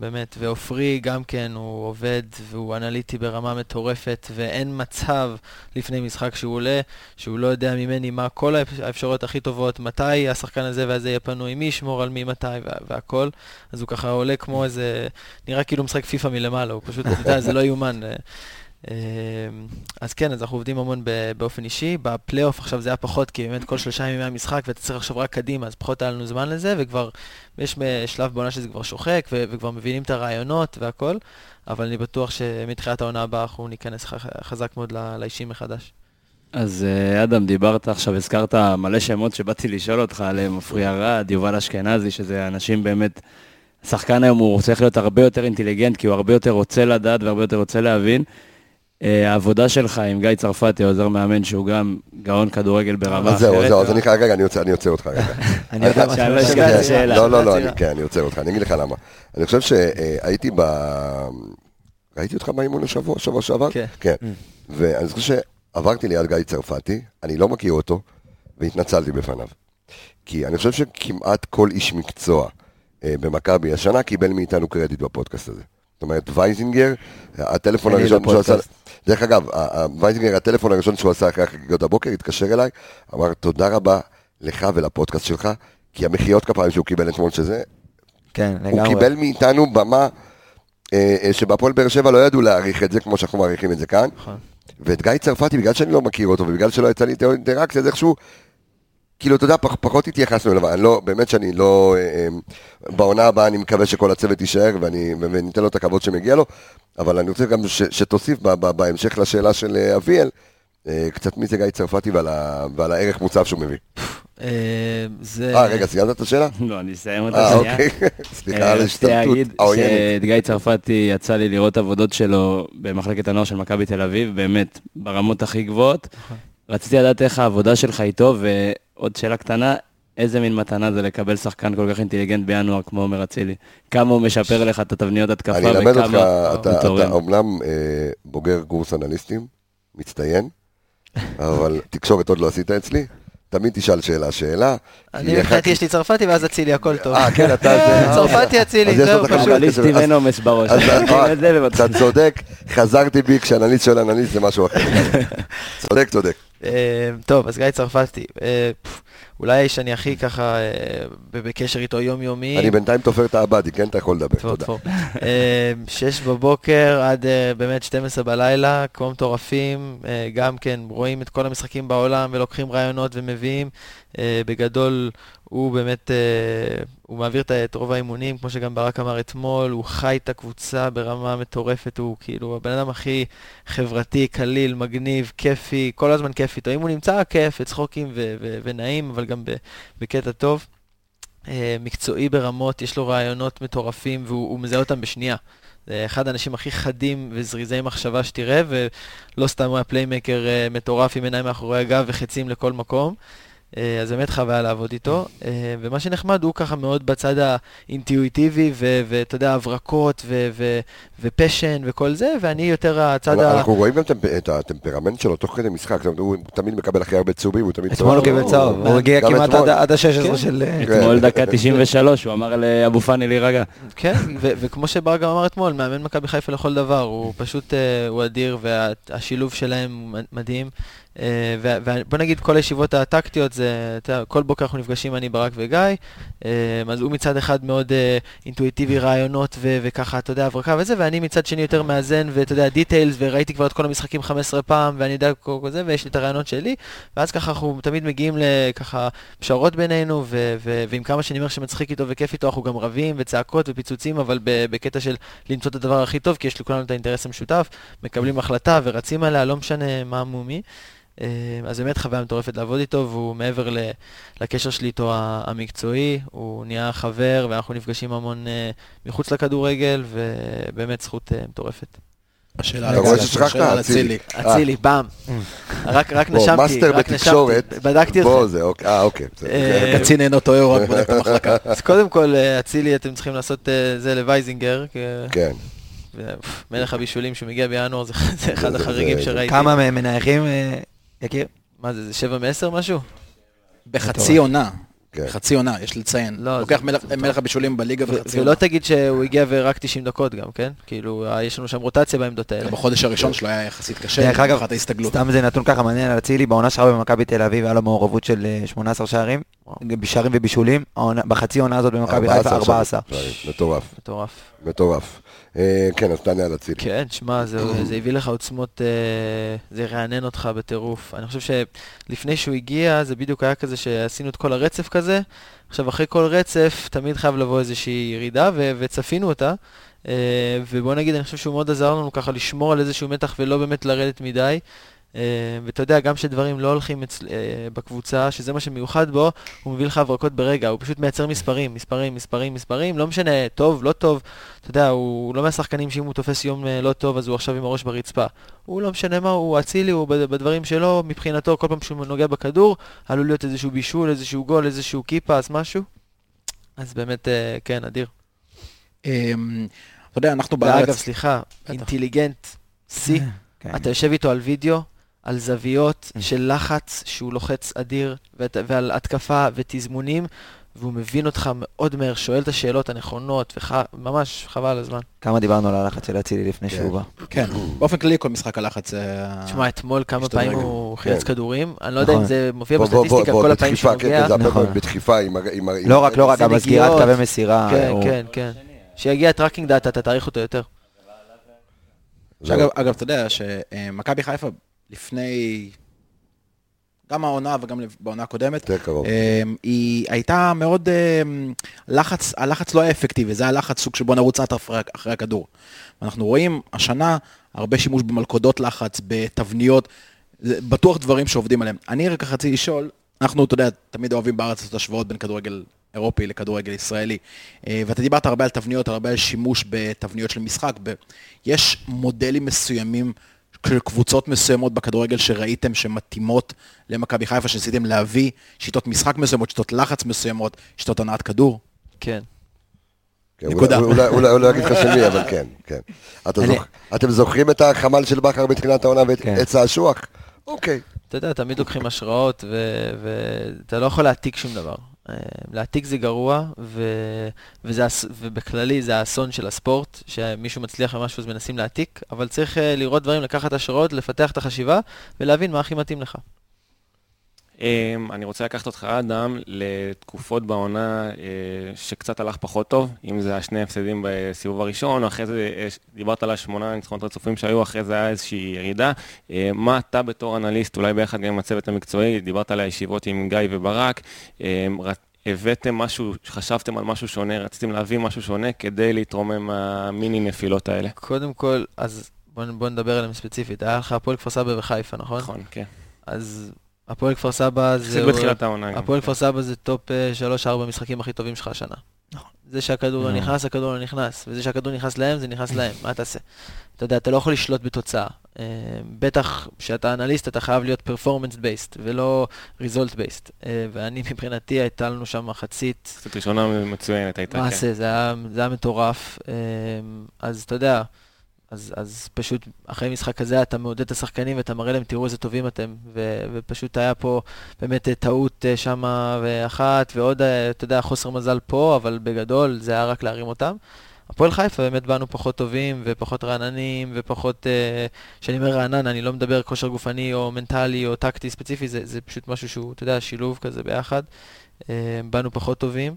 באמת. ועופרי גם כן, הוא עובד והוא אנליטי ברמה מטורפת, ואין מצב לפני משחק שהוא עולה, שהוא לא יודע ממני מה כל האפ- האפשרויות הכי טובות, מתי השחקן הזה והזה יהיה פנוי, מי ישמור על מי מתי וה- והכל. אז הוא ככה עולה כמו איזה, נראה כאילו משחק פיפא מלמעלה, הוא פשוט, אתה יודע, זה לא יאומן. אה, אז כן, אז אנחנו עובדים המון באופן אישי. בפלייאוף עכשיו זה היה פחות, כי באמת כל שלושה ימים היה משחק ואתה צריך עכשיו רק קדימה, אז פחות היה לנו זמן לזה, וכבר יש שלב בעונה שזה כבר שוחק, ו- וכבר מבינים את הרעיונות והכל, אבל אני בטוח שמתחילת העונה הבאה אנחנו ניכנס חזק מאוד ל- לאישי מחדש. אז אה, אדם, דיברת עכשיו, הזכרת מלא שמות שבאתי לשאול אותך עליהם, עפרי ארד, יובל אשכנזי, שזה אנשים באמת... השחקן היום הוא צריך להיות הרבה יותר אינטליגנט, כי הוא הרבה יותר רוצה לדעת והרבה יותר רוצה להבין. אה, העבודה שלך עם גיא צרפתי, עוזר מאמן, שהוא גם גאון כדורגל ברמה אז זהו, אחרת. זהו, אז אני, רגע, אני עוצר- אני עוצר אותך רגע. אני יודע מה שאלה, שאתה שאלה, אומר. שאלה. לא, לא, לא, כן, אני עוצר אותך, אני אגיד לך למה. אני חושב שהייתי ב... ראיתי אותך באימון השבוע, שבוע שעבר? כן. כן. ואני חושב שעברתי ליד גיא צרפתי, אני לא מכיר אותו, והתנצלתי בפניו. כי אני חושב שכמעט כל איש מקצוע אה, במכבי השנה קיבל מאיתנו קרדיט בפודקאסט הזה. זאת אומרת, וייזינגר, הטלפון הראשון שהוא עשה... דרך אגב, וייזינגר, הטלפון הראשון שהוא עשה אחרי החגיגות הבוקר, התקשר אליי, אמר תודה רבה לך ולפודקאסט שלך, כי המחיאות כפיים שהוא קיבל אתמול שזה, כן, הוא לגמרי. קיבל מאיתנו במה אה, אה, שבהפועל באר שבע לא ידעו להעריך את זה כמו שאנחנו מעריכים את זה כאן. נכון. ואת גיא צרפתי, בגלל שאני לא מכיר אותו ובגלל שלא יצא לי אינטראקציה, אז איכשהו, כאילו, אתה יודע, פח, פחות התייחסנו אליו, אני לא, באמת שאני לא, אה, אה, בעונה הבאה אני מקווה שכל הצוות יישאר ואני, וניתן לו את הכבוד שמגיע לו, אבל אני רוצה גם ש, שתוסיף ב, ב, בהמשך לשאלה של אה, אביאל, אה, קצת מי זה גיא צרפתי ועל, ה, ועל הערך מוצב שהוא מביא. אה, זה... אה, רגע, סיימת את השאלה? לא, אני אסיים אותה אה, שנייה. אוקיי, סליחה אה, על ההשתלטות העוינת. שאת גיא צרפתי יצא לי לראות עבודות שלו במחלקת הנוער של מכבי תל אביב, באמת, ברמות הכי גבוהות. נכון. רציתי לדעת איך העבודה שלך איתו, ועוד שאלה קטנה, איזה מין מתנה זה לקבל שחקן כל כך אינטליגנט בינואר כמו עומר אצילי? כמה הוא משפר לך את התבניות התקפה אני אלמד אותך, וכמה אתה, אתה. אומנם אה, בוגר קורס אנליסטים, מצטיין, אבל תקשורת עוד לא עשית אצלי, תמיד תשאל שאלה שאלה. אני מבחינתי יש לי צרפתי ואז אצילי, הכל טוב. אה, כן, אתה זה... צרפתי אצילי, זהו, פשוט. אנליסטים אין עומס בראש. אז אתה. צודק, חזרתי בי כשאנליסט שואל אנליסט זה משהו אחר. צודק, צודק. אה, טוב, אז גיא צרפתי, אה, אולי האיש שאני הכי ככה אה, בקשר איתו יומיומי. אני בינתיים תופר את העבדי, כן? אתה יכול לדבר, תודה. שש בבוקר עד באמת 12 בלילה, כמו מטורפים, גם כן רואים את כל המשחקים בעולם ולוקחים רעיונות ומביאים. בגדול, הוא באמת, אה, הוא מעביר את- רוב האימונים, כמו שגם ברק אמר אתמול, הוא חי את הקבוצה ברמה מטורפת, הוא כאילו הבן אדם הכי חברתי, קליל, מגניב, כיפי, כל הזמן כיף איתו. אם הוא נמצא, כיף, צחוקים ו- ו- ונעים, אבל גם בקטע טוב. אה, מקצועי ברמות, יש לו רעיונות מטורפים והוא הוא מזהה אותם בשנייה. זה אחד האנשים הכי חדים וזריזי מחשבה שתראה, ולא סתם הוא היה פליימקר אה, מטורף עם עיניים מאחורי הגב וחצים לכל מקום. אה, אז באמת חוויה לעבוד איתו. אה, ומה שנחמד, הוא ככה מאוד בצד האינטואיטיבי, ו- ואתה יודע, הברקות ו- ו- ופשן וכל זה, ואני יותר הצד ה... אנחנו רואים גם את הטמפרמנט שלו תוך כדי משחק, הוא תמיד מקבל הכי הרבה צהובים, הוא תמיד אתמול הוא. קיבל צהוב, הוא הגיע כמעט. עד- עד ה-16 כן. של... אה, אתמול דקה 93, הוא אמר לאבו פאני להירגע. כן, ו- וכמו שבר גם אמר אתמול, מאמן מכבי חיפה לכל דבר, הוא פשוט, הוא אדיר, והשילוב שלהם מדהים. אה, ובוא נגיד, כל הישיבות הטקטיות זה, אתה יודע, כל בוקר אנחנו נפגשים, אני, ברק וגיא, אה, אז הוא מצד אחד מאוד אה, אינטואיטיבי, רעיונות ו- וככה, אתה יודע, הברקה וזה, ואני מצד שני יותר מאזן, ואתה יודע, דיטיילס, וראיתי כבר את כל המשחקים 15 פעם, ואני יודע כל כל זה, ויש לי את הרעיונות שלי, ואז ככה אנחנו תמיד מגיעים לככה פשרות בינינו, ו- ו- ועם כמה שאני אומר שמצחיק איתו וכיף איתו, אנחנו גם רבים וצעקות ופיצוצים, אבל בקטע של למצוא את הדבר הכי טוב, כי יש לכולנו את האינטרס המשותף, מקבלים החלטה ורצים עליה, לא משנה מה מומי. אה, אז באמת חוויה מטורפת לעבוד איתו, והוא מעבר לקשר שלי איתו המקצועי, הוא נהיה חבר, ואנחנו נפגשים המון אה, מחוץ לכדורגל, ובאמת זכות אה, מטורפת. השאלה על- אצילי. אצילי. באם. רק רק בוא, נשמתי, מאסטר רק נשמתי. בתקשורת. בדקתי בוא, אתכם. זה, אוקיי, אה, אוקיי. אה, קצין אינו טועה, הוא רק בודק את המחלקה. אז קודם כל, אצילי, אתם צריכים לעשות זה לווייזינגר, כן. מלך הבישולים שמגיע בינואר זה זה אחד זה- החריגים זה- שראיתי. כמה מהם מנייחים, יקיר? מה זה, זה שבע מעשר משהו? בחצי עונה. כן. חצי עונה, יש לציין. לא, לוקח זה- מלך- מלך הבישולים בליגה בחצי עונה. ולא תגיד שהוא הגיע ורק 90 דקות גם, כן? כאילו, אה, יש לנו שם רוטציה בעמדות האלה. בחודש הראשון שלו היה יחסית קשה, דרך אגב, אחת ההסתגלות. סתם זה נתון ככה מעניין על אצילי, בעונה שעברה במכבי תל אביב היה לו מעורבות של אה, 18 שערים, בשערים ובישולים, בחצי עונה הזאת במכבי חיפה 14. שערים. מטורף, מטורף. אה, כן, אז תענה על אצילי. כן, שמע, זה, זה הביא לך עוצמות, אה, זה ירענן אותך בטירוף. אני חושב שלפני שהוא הגיע, זה בדיוק היה כזה שעשינו את כל הרצף כזה. עכשיו, אחרי כל רצף, תמיד חייב לבוא איזושהי ירידה, ו- וצפינו אותה. אה, ובוא נגיד, אני חושב שהוא מאוד עזר לנו ככה לשמור על איזשהו מתח ולא באמת לרדת מדי. אה, ואתה יודע, גם כשדברים לא הולכים אצל, אה, בקבוצה, שזה מה שמיוחד בו, הוא מביא לך הברקות ברגע, הוא פשוט מייצר מספרים, מספרים, מספרים, מספרים, לא משנה, טוב, לא טוב, אתה יודע, הוא לא מהשחקנים שאם הוא תופס יום אה, לא טוב, אז הוא עכשיו עם הראש ברצפה. הוא לא משנה מה, הוא אצילי, הוא בד- בדברים שלו, מבחינתו, כל פעם שהוא נוגע בכדור, עלול להיות איזשהו בישול, איזשהו גול, איזשהו קיפס, משהו. אז באמת, כן, אדיר. אמ, אתה יודע, אנחנו ואגב, בארץ... סליחה, אינטליגנט, שיא, כן. אתה יושב איתו על וידאו, על זוויות של לחץ שהוא לוחץ אדיר, ואת- ועל התקפה ותזמונים, והוא מבין אותך מאוד מהר, שואל את השאלות הנכונות, וממש חבל על הזמן. כמה דיברנו על הלחץ של אצילי לפני כן. שהוא בא. כן, באופן כללי כל משחק הלחץ... אה, תשמע, אתמול כמה. פעמים הוא חילץ כן. כדורים, אני לא יודע אם נכון. זה מופיע בוא, בוא, בוא, בסטטיסטיקה, בוא, כל הפעמים בדחיפה, שהוא כן, נוגע. נכון. בדחיפה עם... לא רק, לא רק, גם בסגירת. קווי מסירה. כן, הוא- כן, כן. שיגיע tracking data, אתה תעריך אותו יותר. אגב, אתה יודע שמכבי חיפה לפני, גם העונה וגם בעונה הקודמת. אמ, היא הייתה מאוד, אמ, לחץ, הלחץ לא היה אפקטיבי, זה היה לחץ סוג של בוא נרוץ עד אחרי, הכדור. אנחנו רואים השנה הרבה שימוש במלכודות לחץ, בתבניות, בטוח דברים שעובדים עליהם. אני רק רציתי לשאול, אנחנו, אתה יודע, תמיד אוהבים בארץ לעשות השוואות בין כדורגל אירופי לכדורגל ישראלי, אה, ואתה דיברת הרבה על תבניות, הרבה על שימוש בתבניות של משחק. יש מודלים מסוימים קבוצות מסוימות בכדורגל שראיתם שמתאימות למכבי חיפה, שניסיתם להביא שיטות משחק מסוימות, שיטות לחץ מסוימות, שיטות הנעת כדור? כן. כן, נקודה. אולי- לא יגיד לך של מי, אבל כן, כן. אתם זוכרים את החמ"ל של בכר בתחילת העונה ואת כן. עץ האשוח? אוקיי. אתה יודע, תמיד לוקחים השראות, ואתה לא יכול להעתיק שום דבר. אה, להעתיק זה גרוע, ו- וזה, ובכללי זה האסון של הספורט, שמישהו מצליח במשהו אז מנסים להעתיק, אבל צריך אה, לראות דברים, לקחת השראות, לפתח את החשיבה, ולהבין מה הכי מתאים לך. אמ, אני רוצה לקחת אותך, אדם, לתקופות בעונה אה, שקצת הלך פחות טוב, אם זה השני הפסדים בסיבוב הראשון, אחרי זה, אה, דיברת על השמונה ניצחונות רצופים שהיו, אחרי זה היה איזושהי ירידה. אה, מה אתה בתור אנליסט, אולי ביחד גם עם הצוות המקצועי, דיברת על הישיבות עם גיא וברק, הבאתם משהו, חשבתם על משהו שונה, רציתם להביא משהו שונה כדי להתרומם מהמיני נפילות האלה. קודם כל, אז בוא, בוא נדבר עליהם ספציפית. היה לך הפועל כפר סבא וחיפה, נכון? נכון, כן. אז הפועל כפר סבא זה... בתחילת העונה. גם. הפועל כפר סבא זה top 3-4 משחקים הכי טובים שלך השנה. זה שהכדור לא נכון. נכנס, הכדור לא נכנס. וזה שהכדור נכנס להם, זה נכנס להם. מה תעשה? אתה יודע, אתה לא יכול לשלוט בתוצאה. אה, בטח כשאתה אנליסט, אתה חייב להיות performance based ולא result based. אה, ואני מבחינתי, הייתה לנו שם מחצית קצת ראשונה מצוינת הייתה, מה כן. זה, זה היה, זה היה מטורף. אז אתה יודע, אז, אז פשוט אחרי משחק כזה אתה מעודד את השחקנים ואתה מראה להם, תראו איזה טובים אתם. ו, ופשוט היה פה באמת אה, טעות אה, שמה ואחת, ועוד, אה, אתה יודע, חוסר מזל פה, אבל בגדול זה היה רק להרים אותם. הפועל חיפה באמת באנו פחות טובים ופחות רעננים ופחות, כשאני אומר רענן, אני לא מדבר כושר גופני או מנטלי או טקטי ספציפי, זה, זה פשוט משהו שהוא, אתה יודע, שילוב כזה ביחד. באנו פחות טובים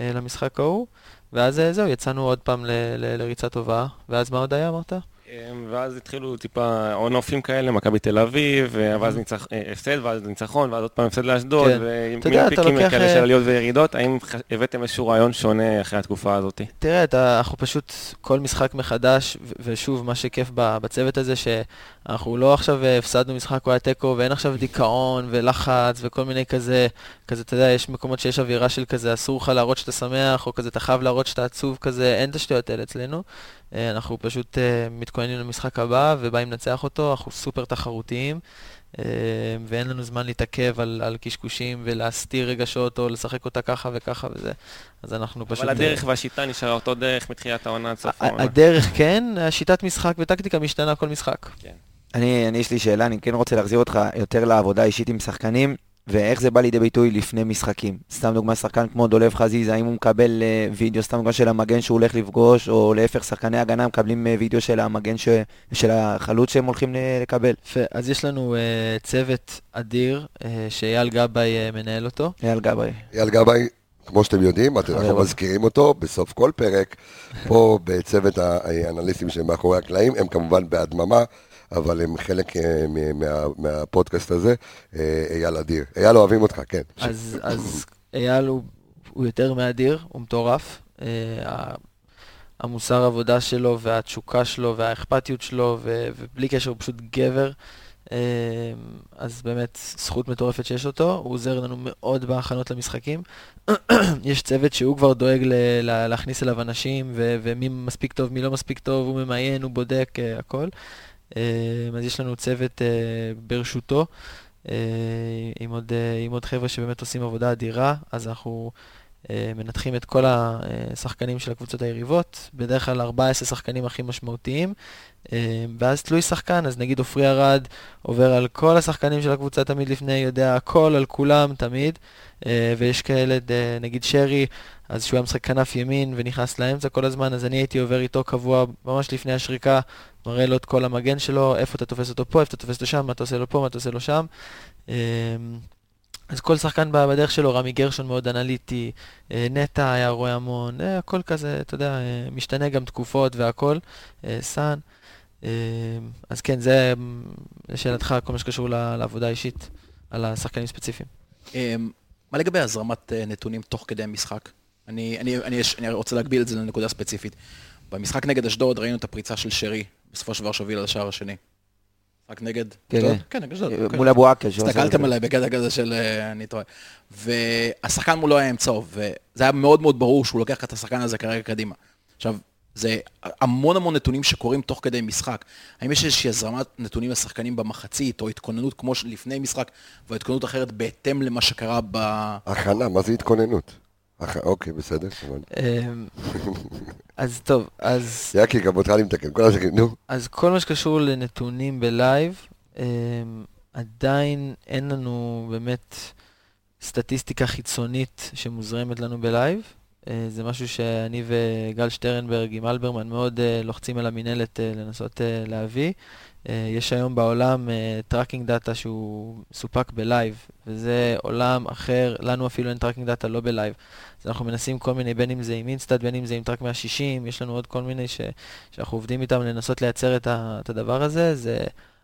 למשחק ההוא, ואז אה, זהו, יצאנו עוד פעם לריצה טובה, ואז מה עוד היה, אמרת? אמ, ואז התחילו טיפה און-אופים כאלה, מכבי תל אביב, ואז ניצח- אה, הפסד, ואז ניצחון, ואז עוד פעם הפסד לאשדוד, כן. אתה יודע, ומיני אתה פיקים לוקח, כאלה אה, של עליות וירידות, האם הבאתם איזשהו רעיון שונה אחרי התקופה הזאת? תראה, אתה, אנחנו פשוט כל משחק מחדש, ושוב, מה שכיף בצוות הזה, שאנחנו לא עכשיו אה, הפסדנו משחק או היה תיקו, ואין עכשיו דיכאון ולחץ וכל מיני כזה, כזה, אתה יודע, יש מקומות שיש אווירה של כזה, אסור לך להראות שאתה שמח, או כזה, אתה חייב להראות שאתה עצוב כזה, אין את השטויות האלה אצלנו. אה, אנחנו פשוט אה, מתכוננים למשחק הבא ובאים לנצח אותו, אנחנו סופר תחרותיים. אה, ואין לנו זמן להתעכב על, על קשקושים ולהסתיר רגשות או לשחק אותה ככה וככה וזה. אז אנחנו פשוט... אבל הדרך והשיטה נשארה אותו דרך מתחילת העונה עד סוף העונה. הדרך כן, השיטת משחק וטקטיקה משתנה כל משחק. אני, אני, יש לי שאלה, אני כן רוצה להחזיר אותך יותר לעבודה אישית עם שחקנים, ואיך זה בא לידי ביטוי לפני משחקים. סתם דוגמה, שחקן כמו דולב חזיז, האם הוא מקבל אה, וידאו, סתם דוגמה של המגן שהוא הולך לפגוש, או להפך, שחקני הגנה מקבלים אה, וידאו של המגן, ש... של החלוץ שהם הולכים ל- לקבל. יפה, אז יש לנו uh, צוות אדיר, uh, שאייל גבאי uh, מנהל אותו. אייל גבאי. אייל גבאי, כמו שאתם יודעים, אתם- אנחנו מזכירים אותו בסוף כל פרק, פה בצוות האנליסטים שמאחורי הקלעים, הם כמובן בהדממה, אבל הם חלק אה, מהפודקאסט הזה, אה, אייל אדיר. אייל, אוהבים אותך, כן. אז, אייל הוא, יותר מאדיר, הוא מטורף. Uh, המוסר עבודה שלו והתשוקה שלו והאכפתיות שלו, ובלי קשר הוא פשוט גבר. אה, אז באמת, זכות מטורפת שיש אותו, הוא עוזר לנו מאוד בהכנות למשחקים. יש צוות שהוא כבר דואג להכניס אליו אנשים, ומי מספיק טוב, מי לא מספיק טוב, הוא ממיין, הוא בודק, אה, הכל. אה, אז יש לנו צוות אה, ברשותו, אה, עם עוד, עם עוד חבר'ה שבאמת עושים עבודה אדירה, אז אנחנו מנתחים את כל השחקנים של הקבוצות היריבות, בדרך כלל 14 שחקנים הכי משמעותיים, ואז תלוי שחקן, אז נגיד עופרי ארד עובר על כל השחקנים של הקבוצה תמיד לפני, יודע הכל על כולם תמיד, ויש כאלה, נגיד שרי, אז שהוא היה משחק כנף ימין ונכנס לאמצע כל הזמן, אז אני הייתי עובר איתו קבוע ממש לפני השריקה, מראה לו את כל המגן שלו, איפה אתה תופס אותו פה, איפה אתה תופס אותו שם, מה אתה עושה לו פה, מה אתה עושה לו שם. אה, אז כל שחקן בדרך שלו, רמי גרשון מאוד אנליטי, אה, נטע היה רואה המון, אה, הכל כזה, אתה יודע, אה, משתנה גם תקופות והכל, סאן. אה, אז כן, זה mm, לשאלתך, כל מה שקשור לעבודה האישית, על השחקנים ספציפיים. אמ, מה לגבי הזרמת נתונים תוך כדי המשחק? אני, אני, אני, אני רוצה להגביל את זה לנקודה ספציפית. במשחק נגד אשדוד ראינו את הפריצה של שרי, בסופו של דבר שהוביל לשער השני. משחק נגד כן, אשדוד? כן. כן, נגד אשדוד. אה, כן. מול אבו את הסתכלתם. עליי בקטע כזה של אה, אני טועה. והשחקן מולו היה עם צהוב, וזה היה מאוד מאוד ברור שהוא לוקח את השחקן הזה כרגע קדימה. עכשיו, זה המון המון נתונים שקורים תוך כדי משחק. האם יש איזושהי הזרמת נתונים לשחקנים במחצית, או התכוננות כמו לפני משחק, והתכוננות אחרת בהתאם למה שקרה ב... הכנה, מה זה התכוננות? הכ- אוקיי, בסדר, הבנתי. אמ, אז טוב, אז... יקי, גם אותך אני מתקן, כל השקט, נו. אז כל מה שקשור לנתונים ב live, אמ, עדיין אין לנו באמת סטטיסטיקה חיצונית שמוזרמת לנו ב live. אה, זה משהו שאני וגל שטרנברג עם אלברמן מאוד אה, לוחצים על המינהלת אה, לנסות אה, להביא. אה, יש היום בעולם tracking data שהוא סופק ב live, וזה עולם אחר, לנו אפילו אין tracking data לא ב live. אז אנחנו מנסים כל מיני, בין אם זה עם InStat, בין אם זה עם Track 160, יש לנו עוד כל מיני ש, שאנחנו עובדים איתם לנסות לייצר את, ה, את הדבר הזה. זה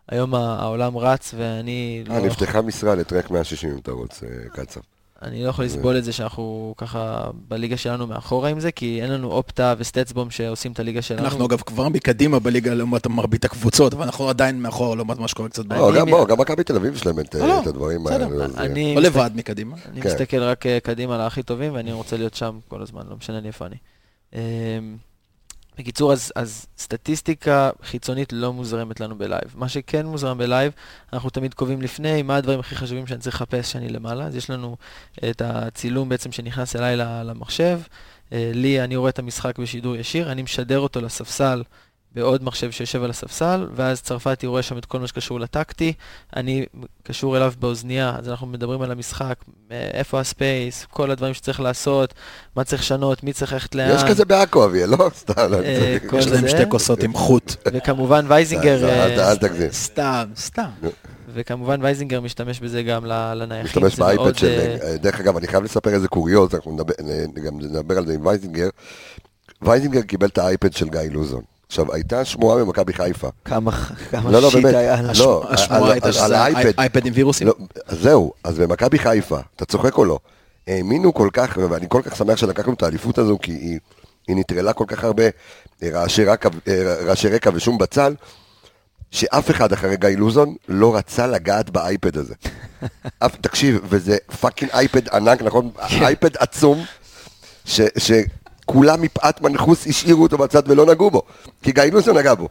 היום העולם רץ ואני לא, אה, נפתחה משרה ל Track 160 אם אתה רוצה, קצב. אני לא יכול לסבול את זה שאנחנו ככה בליגה שלנו מאחורה עם זה, כי אין לנו Opta ו StatsBomb שעושים את הליגה שלנו. אנחנו אגב כבר מקדימה בליגה לעומת מרבית הקבוצות, אבל אנחנו עדיין מאחורה לעומת מה שקורה קצת לא, בעיה. גם בוא, גם מכבי תל אביב יש להם את לא, לא, את הדברים. האלה. לא מסתכל- לבד מקדימה. אני כן. מסתכל רק אה, קדימה להכי טובים, ואני רוצה להיות שם כל הזמן, לא משנה לי איפה אני. בקיצור, אז, אז סטטיסטיקה חיצונית לא מוזרמת לנו ב live. מה שכן מוזרם ב live, אנחנו תמיד קובעים לפני מה הדברים הכי חשובים שאני צריך לחפש שאני למעלה. אז יש לנו את הצילום בעצם שנכנס אליי למחשב. אה, לי, אני רואה את המשחק בשידור ישיר, אני משדר אותו לספסל בעוד מחשב שיושב על הספסל, ואז צרפתי רואה שם את כל מה שקשור לטקטי, אני קשור אליו באוזנייה, אז אנחנו מדברים על המשחק, אה, איפה ה space, כל הדברים שצריך לעשות, מה צריך לשנות, מי צריך ללכת לאן. יש כזה בעכו, אביאל, לא? סתם, לא, אה, יש להם. שתי כוסות עם חוט. וכמובן וייזינגר, אל- אה, אל תגזים. סתם, סתם. וכמובן וייזינגר משתמש בזה גם לנייחים. משתמש באייפד של... אה, דרך אגב, אני חייב לספר איזה קוריוז, אנחנו גם נדבר על זה עם וייזינגר. וייזינגר קיבל את האייפד של גיא לוזון. עכשיו, הייתה שמועה במכבי חיפה. כמה כמה לא, לא, shit באמת. היה לנו. לא, השמועה על- הייתה על- שזה על. אייפד עם וירוסים? לא, אז זהו, אז במכבי חיפה, אתה צוחק או לא? האמינו כל כך, ואני כל כך שמח שלקחנו את האליפות הזו, כי היא, היא נטרלה כל כך הרבה רעשי רקע, רעשי רקע ושום בצל, שאף אחד אחרי גיא לוזון לא רצה לגעת באייפד הזה. אף, תקשיב, וזה fucking אייפד ענק, נכון? אייפד עצום, ש, שכולם מפאת מנחוס השאירו אותו בצד ולא נגעו בו, כי גיא לוזון נגע בו.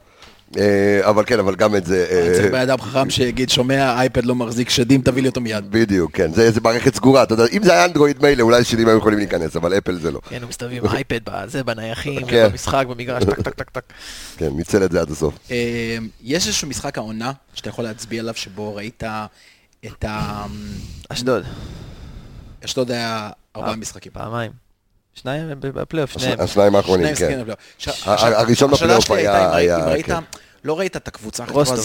אה, אבל כן, אבל גם את זה... אה, צריך בן אדם חכם שיגיד, שומע, אייפד לא מחזיק שדים, תביא לי אותו מיד. בדיוק, כן, זה, זה מערכת סגורה, אתה יודע, אם זה היה אנדרואיד מילא, אולי שדים היו יכולים להיכנס, אבל אפל זה לא. כן, הוא מסתובב עם אייפד בזה, בנייחים, כן. במשחק, במגרש, טק טק טק טק. כן, ניצל את זה עד הסוף. אה, יש איזשהו משחק העונה שאתה יכול להצביע עליו, שבו ראית את ה... אשדוד, אשדוד היה ארבעה משחקים. פעמיים. שניים בפלייאוף, שניהם. השניים האחרונים, כן. הראשון בפלייאוף היה- כן. לא ראית את הקבוצה,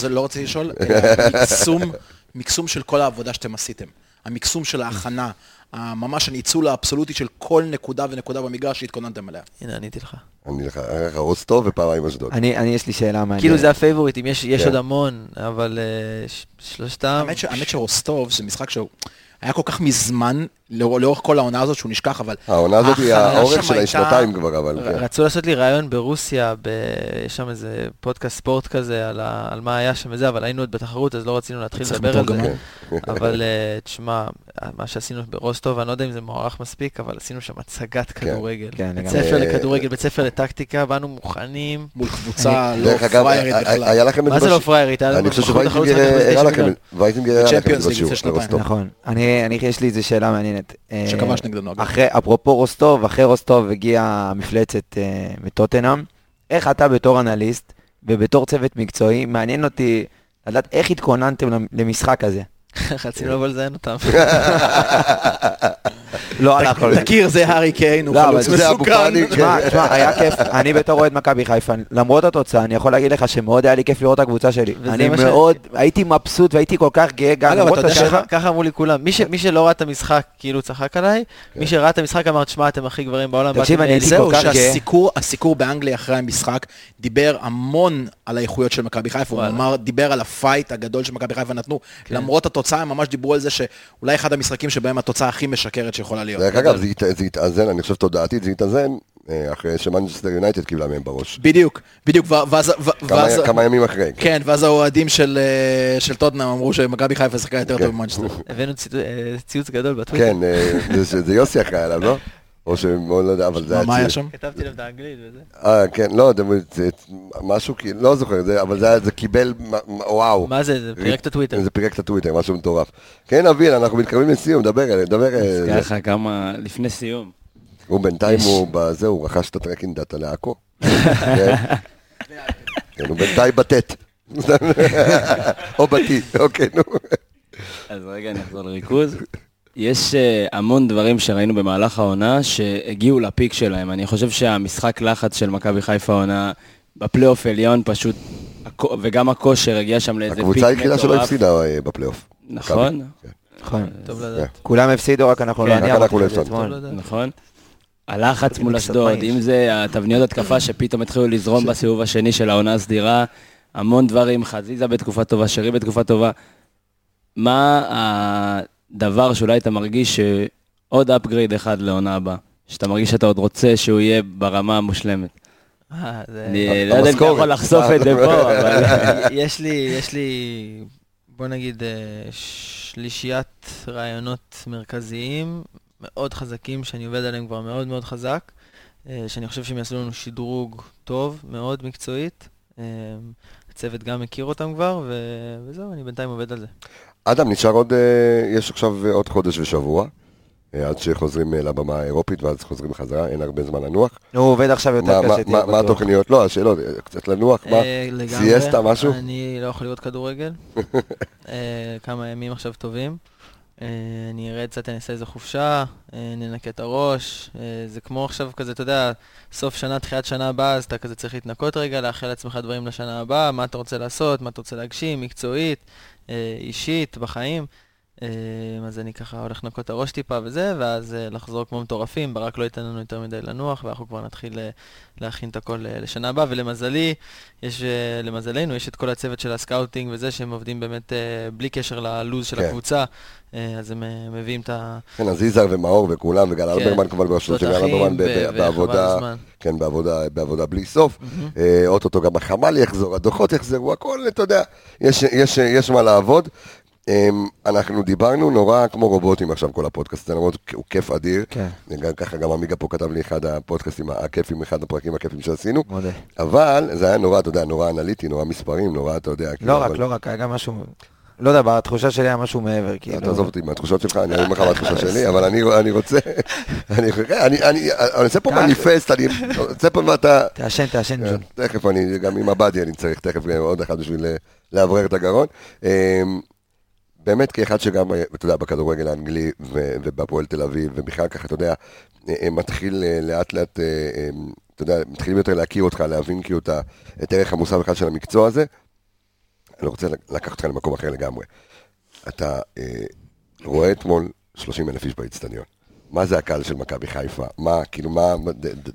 לא רציתי לשאול, מקסום, של כל העבודה שאתם עשיתם. המקסום של ההכנה, ממש הניצול האבסולוטי של כל נקודה ונקודה במגרש שהתכוננתם עליה. הנה, עניתי לך. אני לך, היה לך רוסטוב ופעמיים אשדוד. אני, אני, יש לי שאלה מעניינת. כאילו זה הפייבוריטים, יש יש כן. עוד המון, אבל אה, ש- שלושתם... האמת ש- האמת שרוסטוב זה משחק שהוא... היה כל כך מזמן, לאור- לאורך כל העונה הזאת שהוא נשכח, אבל... העונה הזאת היא האורך שם שלה היא הייתה- שנתיים כבר, אבל כן. רצו לעשות לי ראיון ברוסיה, ב... יש שם איזה פודקאסט ספורט כזה על, ה... על מה היה שם וזה, אבל היינו עוד בתחרות, אז לא רצינו להתחיל לדבר על זה. מתורגמן. אבל אה, תשמע, מה שעשינו ברוסטוב, אני לא יודע אם זה מוערך מספיק, אבל עשינו שם הצגת כדורגל. כן, בית לגמרי. ספר אה, לכדורגל, בית ספר לטקטיקה, באנו מוכנים. מול קבוצה לא פריירית היה- בכלל. מה זה לא פריירית? אני חושב שווייטינגר הראה לכם, את זה בשיעור. נכון. אני, אני, יש לי איזו שאלה מעניינת. אה, שכבש נגדנו, אגב. אחרי, אפרופו רוסטוב, אחרי רוסטוב הגיעה המפלצת אה, מטוטנאם. איך אתה בתור אנליסט ובתור צוות מקצועי, מעניין אותי לדעת איך התכוננתם למ- למשחק הזה. רצינו לבוא לזיין אותם. לא הלך לו. תכיר, זה הארי קיין, הוא לא, חלוץ מסוכן. תשמע, תשמע, היה כיף, אני בתור אוהד מכבי חיפה, למרות התוצאה, אני יכול להגיד לך שמאוד היה לי כיף לראות את הקבוצה שלי. אני מאוד, הייתי מבסוט והייתי כל כך גאה גם למרות השבע. ככה- אמרו לי כולם. מי ש- מי שלא ראה את המשחק, כאילו צחק עליי. מי שראה את המשחק אמר, תשמע, אתם הכי גברים בעולם. תקשיב, אני הייתי לאליל." כל זהו, כך גאה. שהסיקור הסיקור באנגליה אחרי המשחק דיבר המון על האיכויות של מכבי חיפה, הוא. אמר, דיבר על ה fight הגדול שמכבי חיפה נתנו, למרות התוצאה, הם ממש דיברו על זה שאולי אחד המשחקים שבהם התוצאה הכי משקרת שיכולה להיות. דרך אגב, זה הת- זה התאזן, אני חושב תודעתית, זה התאזן אה, אחרי שמנצ'סטר יונייטד קיבלה מהם בראש. בדיוק, בדיוק, ואז... כמה- ואז- כמה ימים אחרי. כן, ואז האוהדים של אה, של טוטנאם אמרו שמכבי חיפה שיחקה יותר כן. טוב ממנצ'סטר. הבאנו אה, ציוץ גדול בטוויטר. כן, זה- זה יוסי אחראי עליו, לא? או שמאוד לא יודע, אבל זה היה... מה היה. שם? כתבתי להם את האנגלית וזה. אה, כן, לא, זה- זה משהו, לא זוכר, זה- אבל זה קיבל, וואו. מה זה? זה פירק את הטוויטר. זה פירק את הטוויטר, משהו מטורף. כן, אביל, אנחנו מתקרבים לסיום, דבר דבר... אה, אז ככה כמה, לפני סיום. הוא בינתיים. הוא בזה, הוא רכש את הטרקינג דאטה לעכו. כן. כן, הוא בינתיים בטט. או בתי, אוקיי, נו. אז רגע, אני אחזור לריכוז. יש אה, המון דברים שראינו במהלך העונה שהגיעו לפיק שלהם. אני חושב שהמשחק לחץ של מכבי חיפה העונה בפלייאוף עליון פשוט, וגם הכושר הגיע שם לאיזה פיק מטורף. הקבוצה היחידה שלא הפסידה אה, בפלייאוף. נכון, כן. נכון. טוב לדעת. כולם הפסידו, רק אנחנו כן, לא... לא זה הפסדנו. אתמול. לדעת. נכון. הלחץ מול אשדוד. אם זה התבניות התקפה שפתאום התחילו לזרום בסיבוב השני של העונה הסדירה, המון דברים, חזיזה בתקופה טובה, שרי בתקופה טובה. מה הדבר שאולי אתה מרגיש שעוד אפגרייד אחד לעונה הבאה? שאתה מרגיש שאתה עוד רוצה שהוא יהיה ברמה המושלמת. אה, אני לא יודע אם אתה. יכול לחשוף את זה פה, אבל... יש לי, יש לי, בוא נגיד, אה, שלישיית רעיונות מרכזיים, מאוד חזקים, שאני עובד עליהם כבר מאוד מאוד חזק, אה, שאני חושב שהם יעשו לנו שדרוג טוב, מאוד מקצועית. הצוות גם מכיר אותם כבר, וזהו, אני בינתיים עובד על זה. אדם, נשאר עוד, אה, יש עכשיו אה, עוד חודש ושבוע, אה, עד שחוזרים לבמה האירופית, ואז חוזרים חזרה, אין הרבה זמן לנוח. הוא עובד עכשיו יותר מה- מה- קשה, תהיה מה- מה בטוח. התוכניות? לא, השאלות, קצת לנוח, מה? סיאסטה, משהו? אני לא יכול לראות כדורגל. כמה ימים עכשיו טובים. אני ארד קצת, אני אעשה איזה חופשה, ננקה את הראש. זה כמו עכשיו כזה, אתה יודע, סוף שנה, תחילת שנה הבאה, אז אתה כזה צריך להתנקות רגע, לאחל לעצמך דברים לשנה הבאה, מה אתה רוצה לעשות, מה אתה רוצה להגשים, מקצועית, אישית, בחיים. אה, אז אני ככה הולך לנקות את הראש טיפה וזה, ואז אה, לחזור כמו מטורפים, ברק לא ייתן לנו יותר מדי לנוח, ואנחנו כבר נתחיל אה, להכין את הכל אה, לשנה הבאה, ולמזלי, יש, למזלנו, יש את כל הצוות של ה scouting וזה, שהם עובדים באמת בלי קשר ללוז של כן. הקבוצה, אז הם מביאים את ה... כן, אז יזהר ומאור וכולם, וגל אלברמן כמובן בראשות של גל אלברמן בעבודה. כן, בעבודה, בעבודה בלי סוף. אוטוטו גם החמ"ל יחזור, הדוחות יחזרו, הכל, אתה יודע, יש, יש, יש מה לעבוד. אמ, אנחנו דיברנו נורא כמו רובוטים עכשיו כל הפודקאסט, הזה, למרות הוא כיף אדיר. כן. גם ככה גם עמיגה פה כתב לי אחד הפודקאסטים הכיפים, אחד הפרקים הכיפים שעשינו. מודה. אבל זה היה נורא, אתה יודע, נורא אנליטי, נורא מספרים, נורא, אתה יודע. כאילו, לא רק, לא רק, היה גם משהו... לא יודע, בתחושה שלי היה משהו מעבר, כאילו. תעזוב אותי מהתחושות שלך, אני אומר לך מהתחושה שלי, אבל אני רוצה, אני אני- עושה פה. מניפסט, אני עושה פה ואתה, תעשן, תעשן, ג'ון. תכף אני, גם עם עבדי אני צריך תכף עוד אחד בשביל אה, לאוורר את הגרון. אמ, באמת כאחד שגם, אה, אתה יודע, בכדורגל האנגלי ו- ובהפועל תל אביב, ובכלל ככה, אתה יודע, אה, אה, מתחיל לאט לאט, אתה יודע, מתחילים יותר להכיר אותך, להבין כאילו את ערך המוסר בכלל של המקצוע הזה. אני רוצה לקחת אותך למקום אחר לגמרי. אתה אה, רואה אתמול 30 אלף איש באצטדיון. מה זה הקהל של מכבי חיפה? מה, כאילו, מה,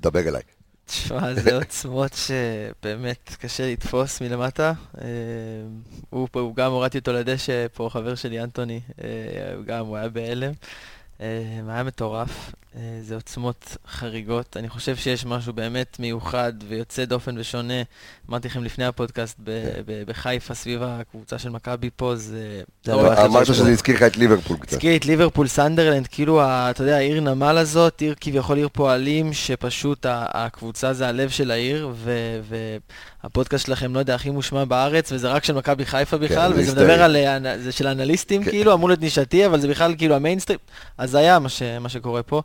דבר אליי. תשמע, זה עוצמות שבאמת קשה לתפוס מלמטה. אה, הוא הוא גם הורדתי אותו לדשא, פה חבר שלי אנטוני, אה, גם הוא היה בהלם. אה, היה מטורף, אה, זה עוצמות חריגות. אני חושב שיש משהו באמת מיוחד ויוצא דופן ושונה. אמרתי לכם לפני הפודקאסט, ב- בחיפה סביב הקבוצה של מכבי פה, זה... אמרת שזה. הזכיר לך את ליברפול קצת. הזכיר את ליברפול סנדרלנד, כאילו, אתה יודע, העיר נמל הזאת, עיר כביכול עיר פועלים, שפשוט הקבוצה זה הלב של העיר, והפודקאסט שלכם, לא יודע, הכי מושמע בארץ, וזה רק של מכבי חיפה בכלל, זה וזה. מדבר על, אה, זה של אנליסטים, כן. כאילו, אמור להיות נישתי, אבל זה בכלל כאילו המיינסטרים, אז זה היה מה, ש- מה שקורה פה.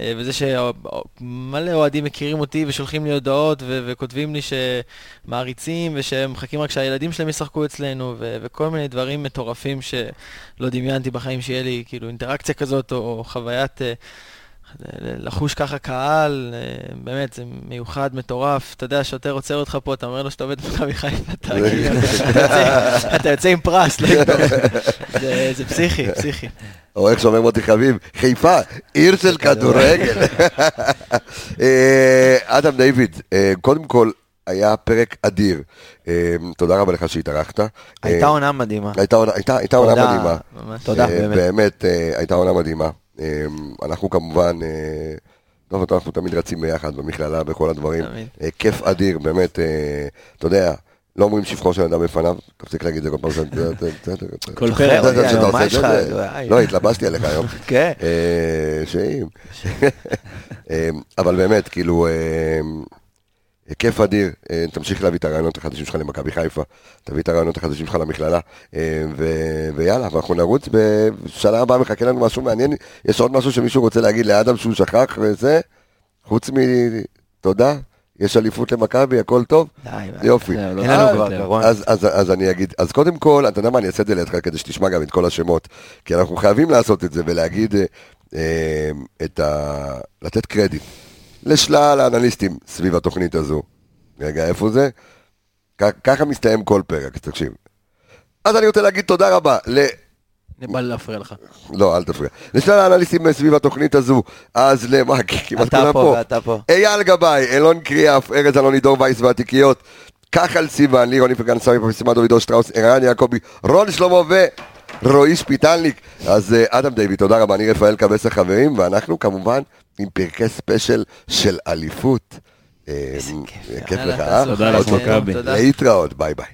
אה, וזה שמלא אוהדים מכירים אותי ושולחים לי הודעות ו- וכותבים לי שמעריצים ושמחכים רק שהילדים שלהם ישחקו אצלנו ו- וכל מיני דברים מטורפים שלא דמיינתי בחיים שיהיה לי כאילו אינטראקציה כזאת או, או חוויית אה, לחוש ככה קהל, אה, באמת זה מיוחד, מטורף. אתה יודע, שוטר עוצר אותך פה, אתה אומר לו שאתה עובד במכבי חיפה, אתה כאילו, אתה יוצא- עם פרס, לא. זה- פסיכי, פסיכי. או איך שאומר מוטי חביב, חיפה, עיר של כדורגל. אה, אדם דיוויד, אה, קודם כל, היה פרק אדיר. תודה רבה לך שהתארחת. הייתה עונה מדהימה. הייתה עונה- מדהימה. תודה, באמת. באמת, הייתה עונה מדהימה. אה, אנחנו כמובן, אה, טוב, טוב, אנחנו תמיד רצים ביחד במכללה, בכל הדברים. אה, כיף אדיר, באמת, אה, אתה יודע, לא אומרים שבחו של אדם בפניו, תפסיק להגיד את זה כל פעם. שאתה- כל פרק. יודע אה, שאתה מה יש לך? לא, התלבשתי עליך היום. כן. שאם. אה, אבל באמת, כאילו, אה, כיף אדיר, אה, תמשיך להביא את הרעיונות החדשים שלך למכבי חיפה, תביא את הרעיונות החדשים שלך למכללה, אה, ו- ויאללה, ואנחנו נרוץ, בשנה הבאה מחכה לנו משהו מעניין, יש עוד משהו שמישהו רוצה להגיד לאדם שהוא שכח וזה, חוץ מתודה, יש אליפות למכבי, הכל טוב, די, יופי. לא אה. אז, אז, אז אני אגיד, אז קודם כל, אתה יודע מה, אני אעשה את זה לידך כדי שתשמע גם את כל השמות, כי אנחנו חייבים לעשות את זה ולהגיד את ה... לתת קרדיט לשלל האנליסטים סביב התוכנית הזו. רגע, איפה זה? ככה מסתיים כל פרק, תקשיב. אז אני רוצה להגיד תודה רבה ל... אני בא לי להפריע לך. לא, אל תפריע. לשלל האנליסטים סביב התוכנית הזו, אז למה? כמעט אתה כולם פה פה. ואתה פה. אייל גבאי, אילון קריאף, ארז אלוני, דור וייס והתיקיות, כחל סיוון, לירון איפרגן, סמי פרסימה, דוידו שטראוס, ערן יעקבי, רון שלמה ורועי שפיטלניק. אז אה, אדם דיוויד, תודה רבה, אני רפאל קבס החברים, ואנחנו כמובן עם פרקי special של אליפות. אה, כיף יאללה, לך, אה? תודה לך. מכבי. להתראות, ביי ביי.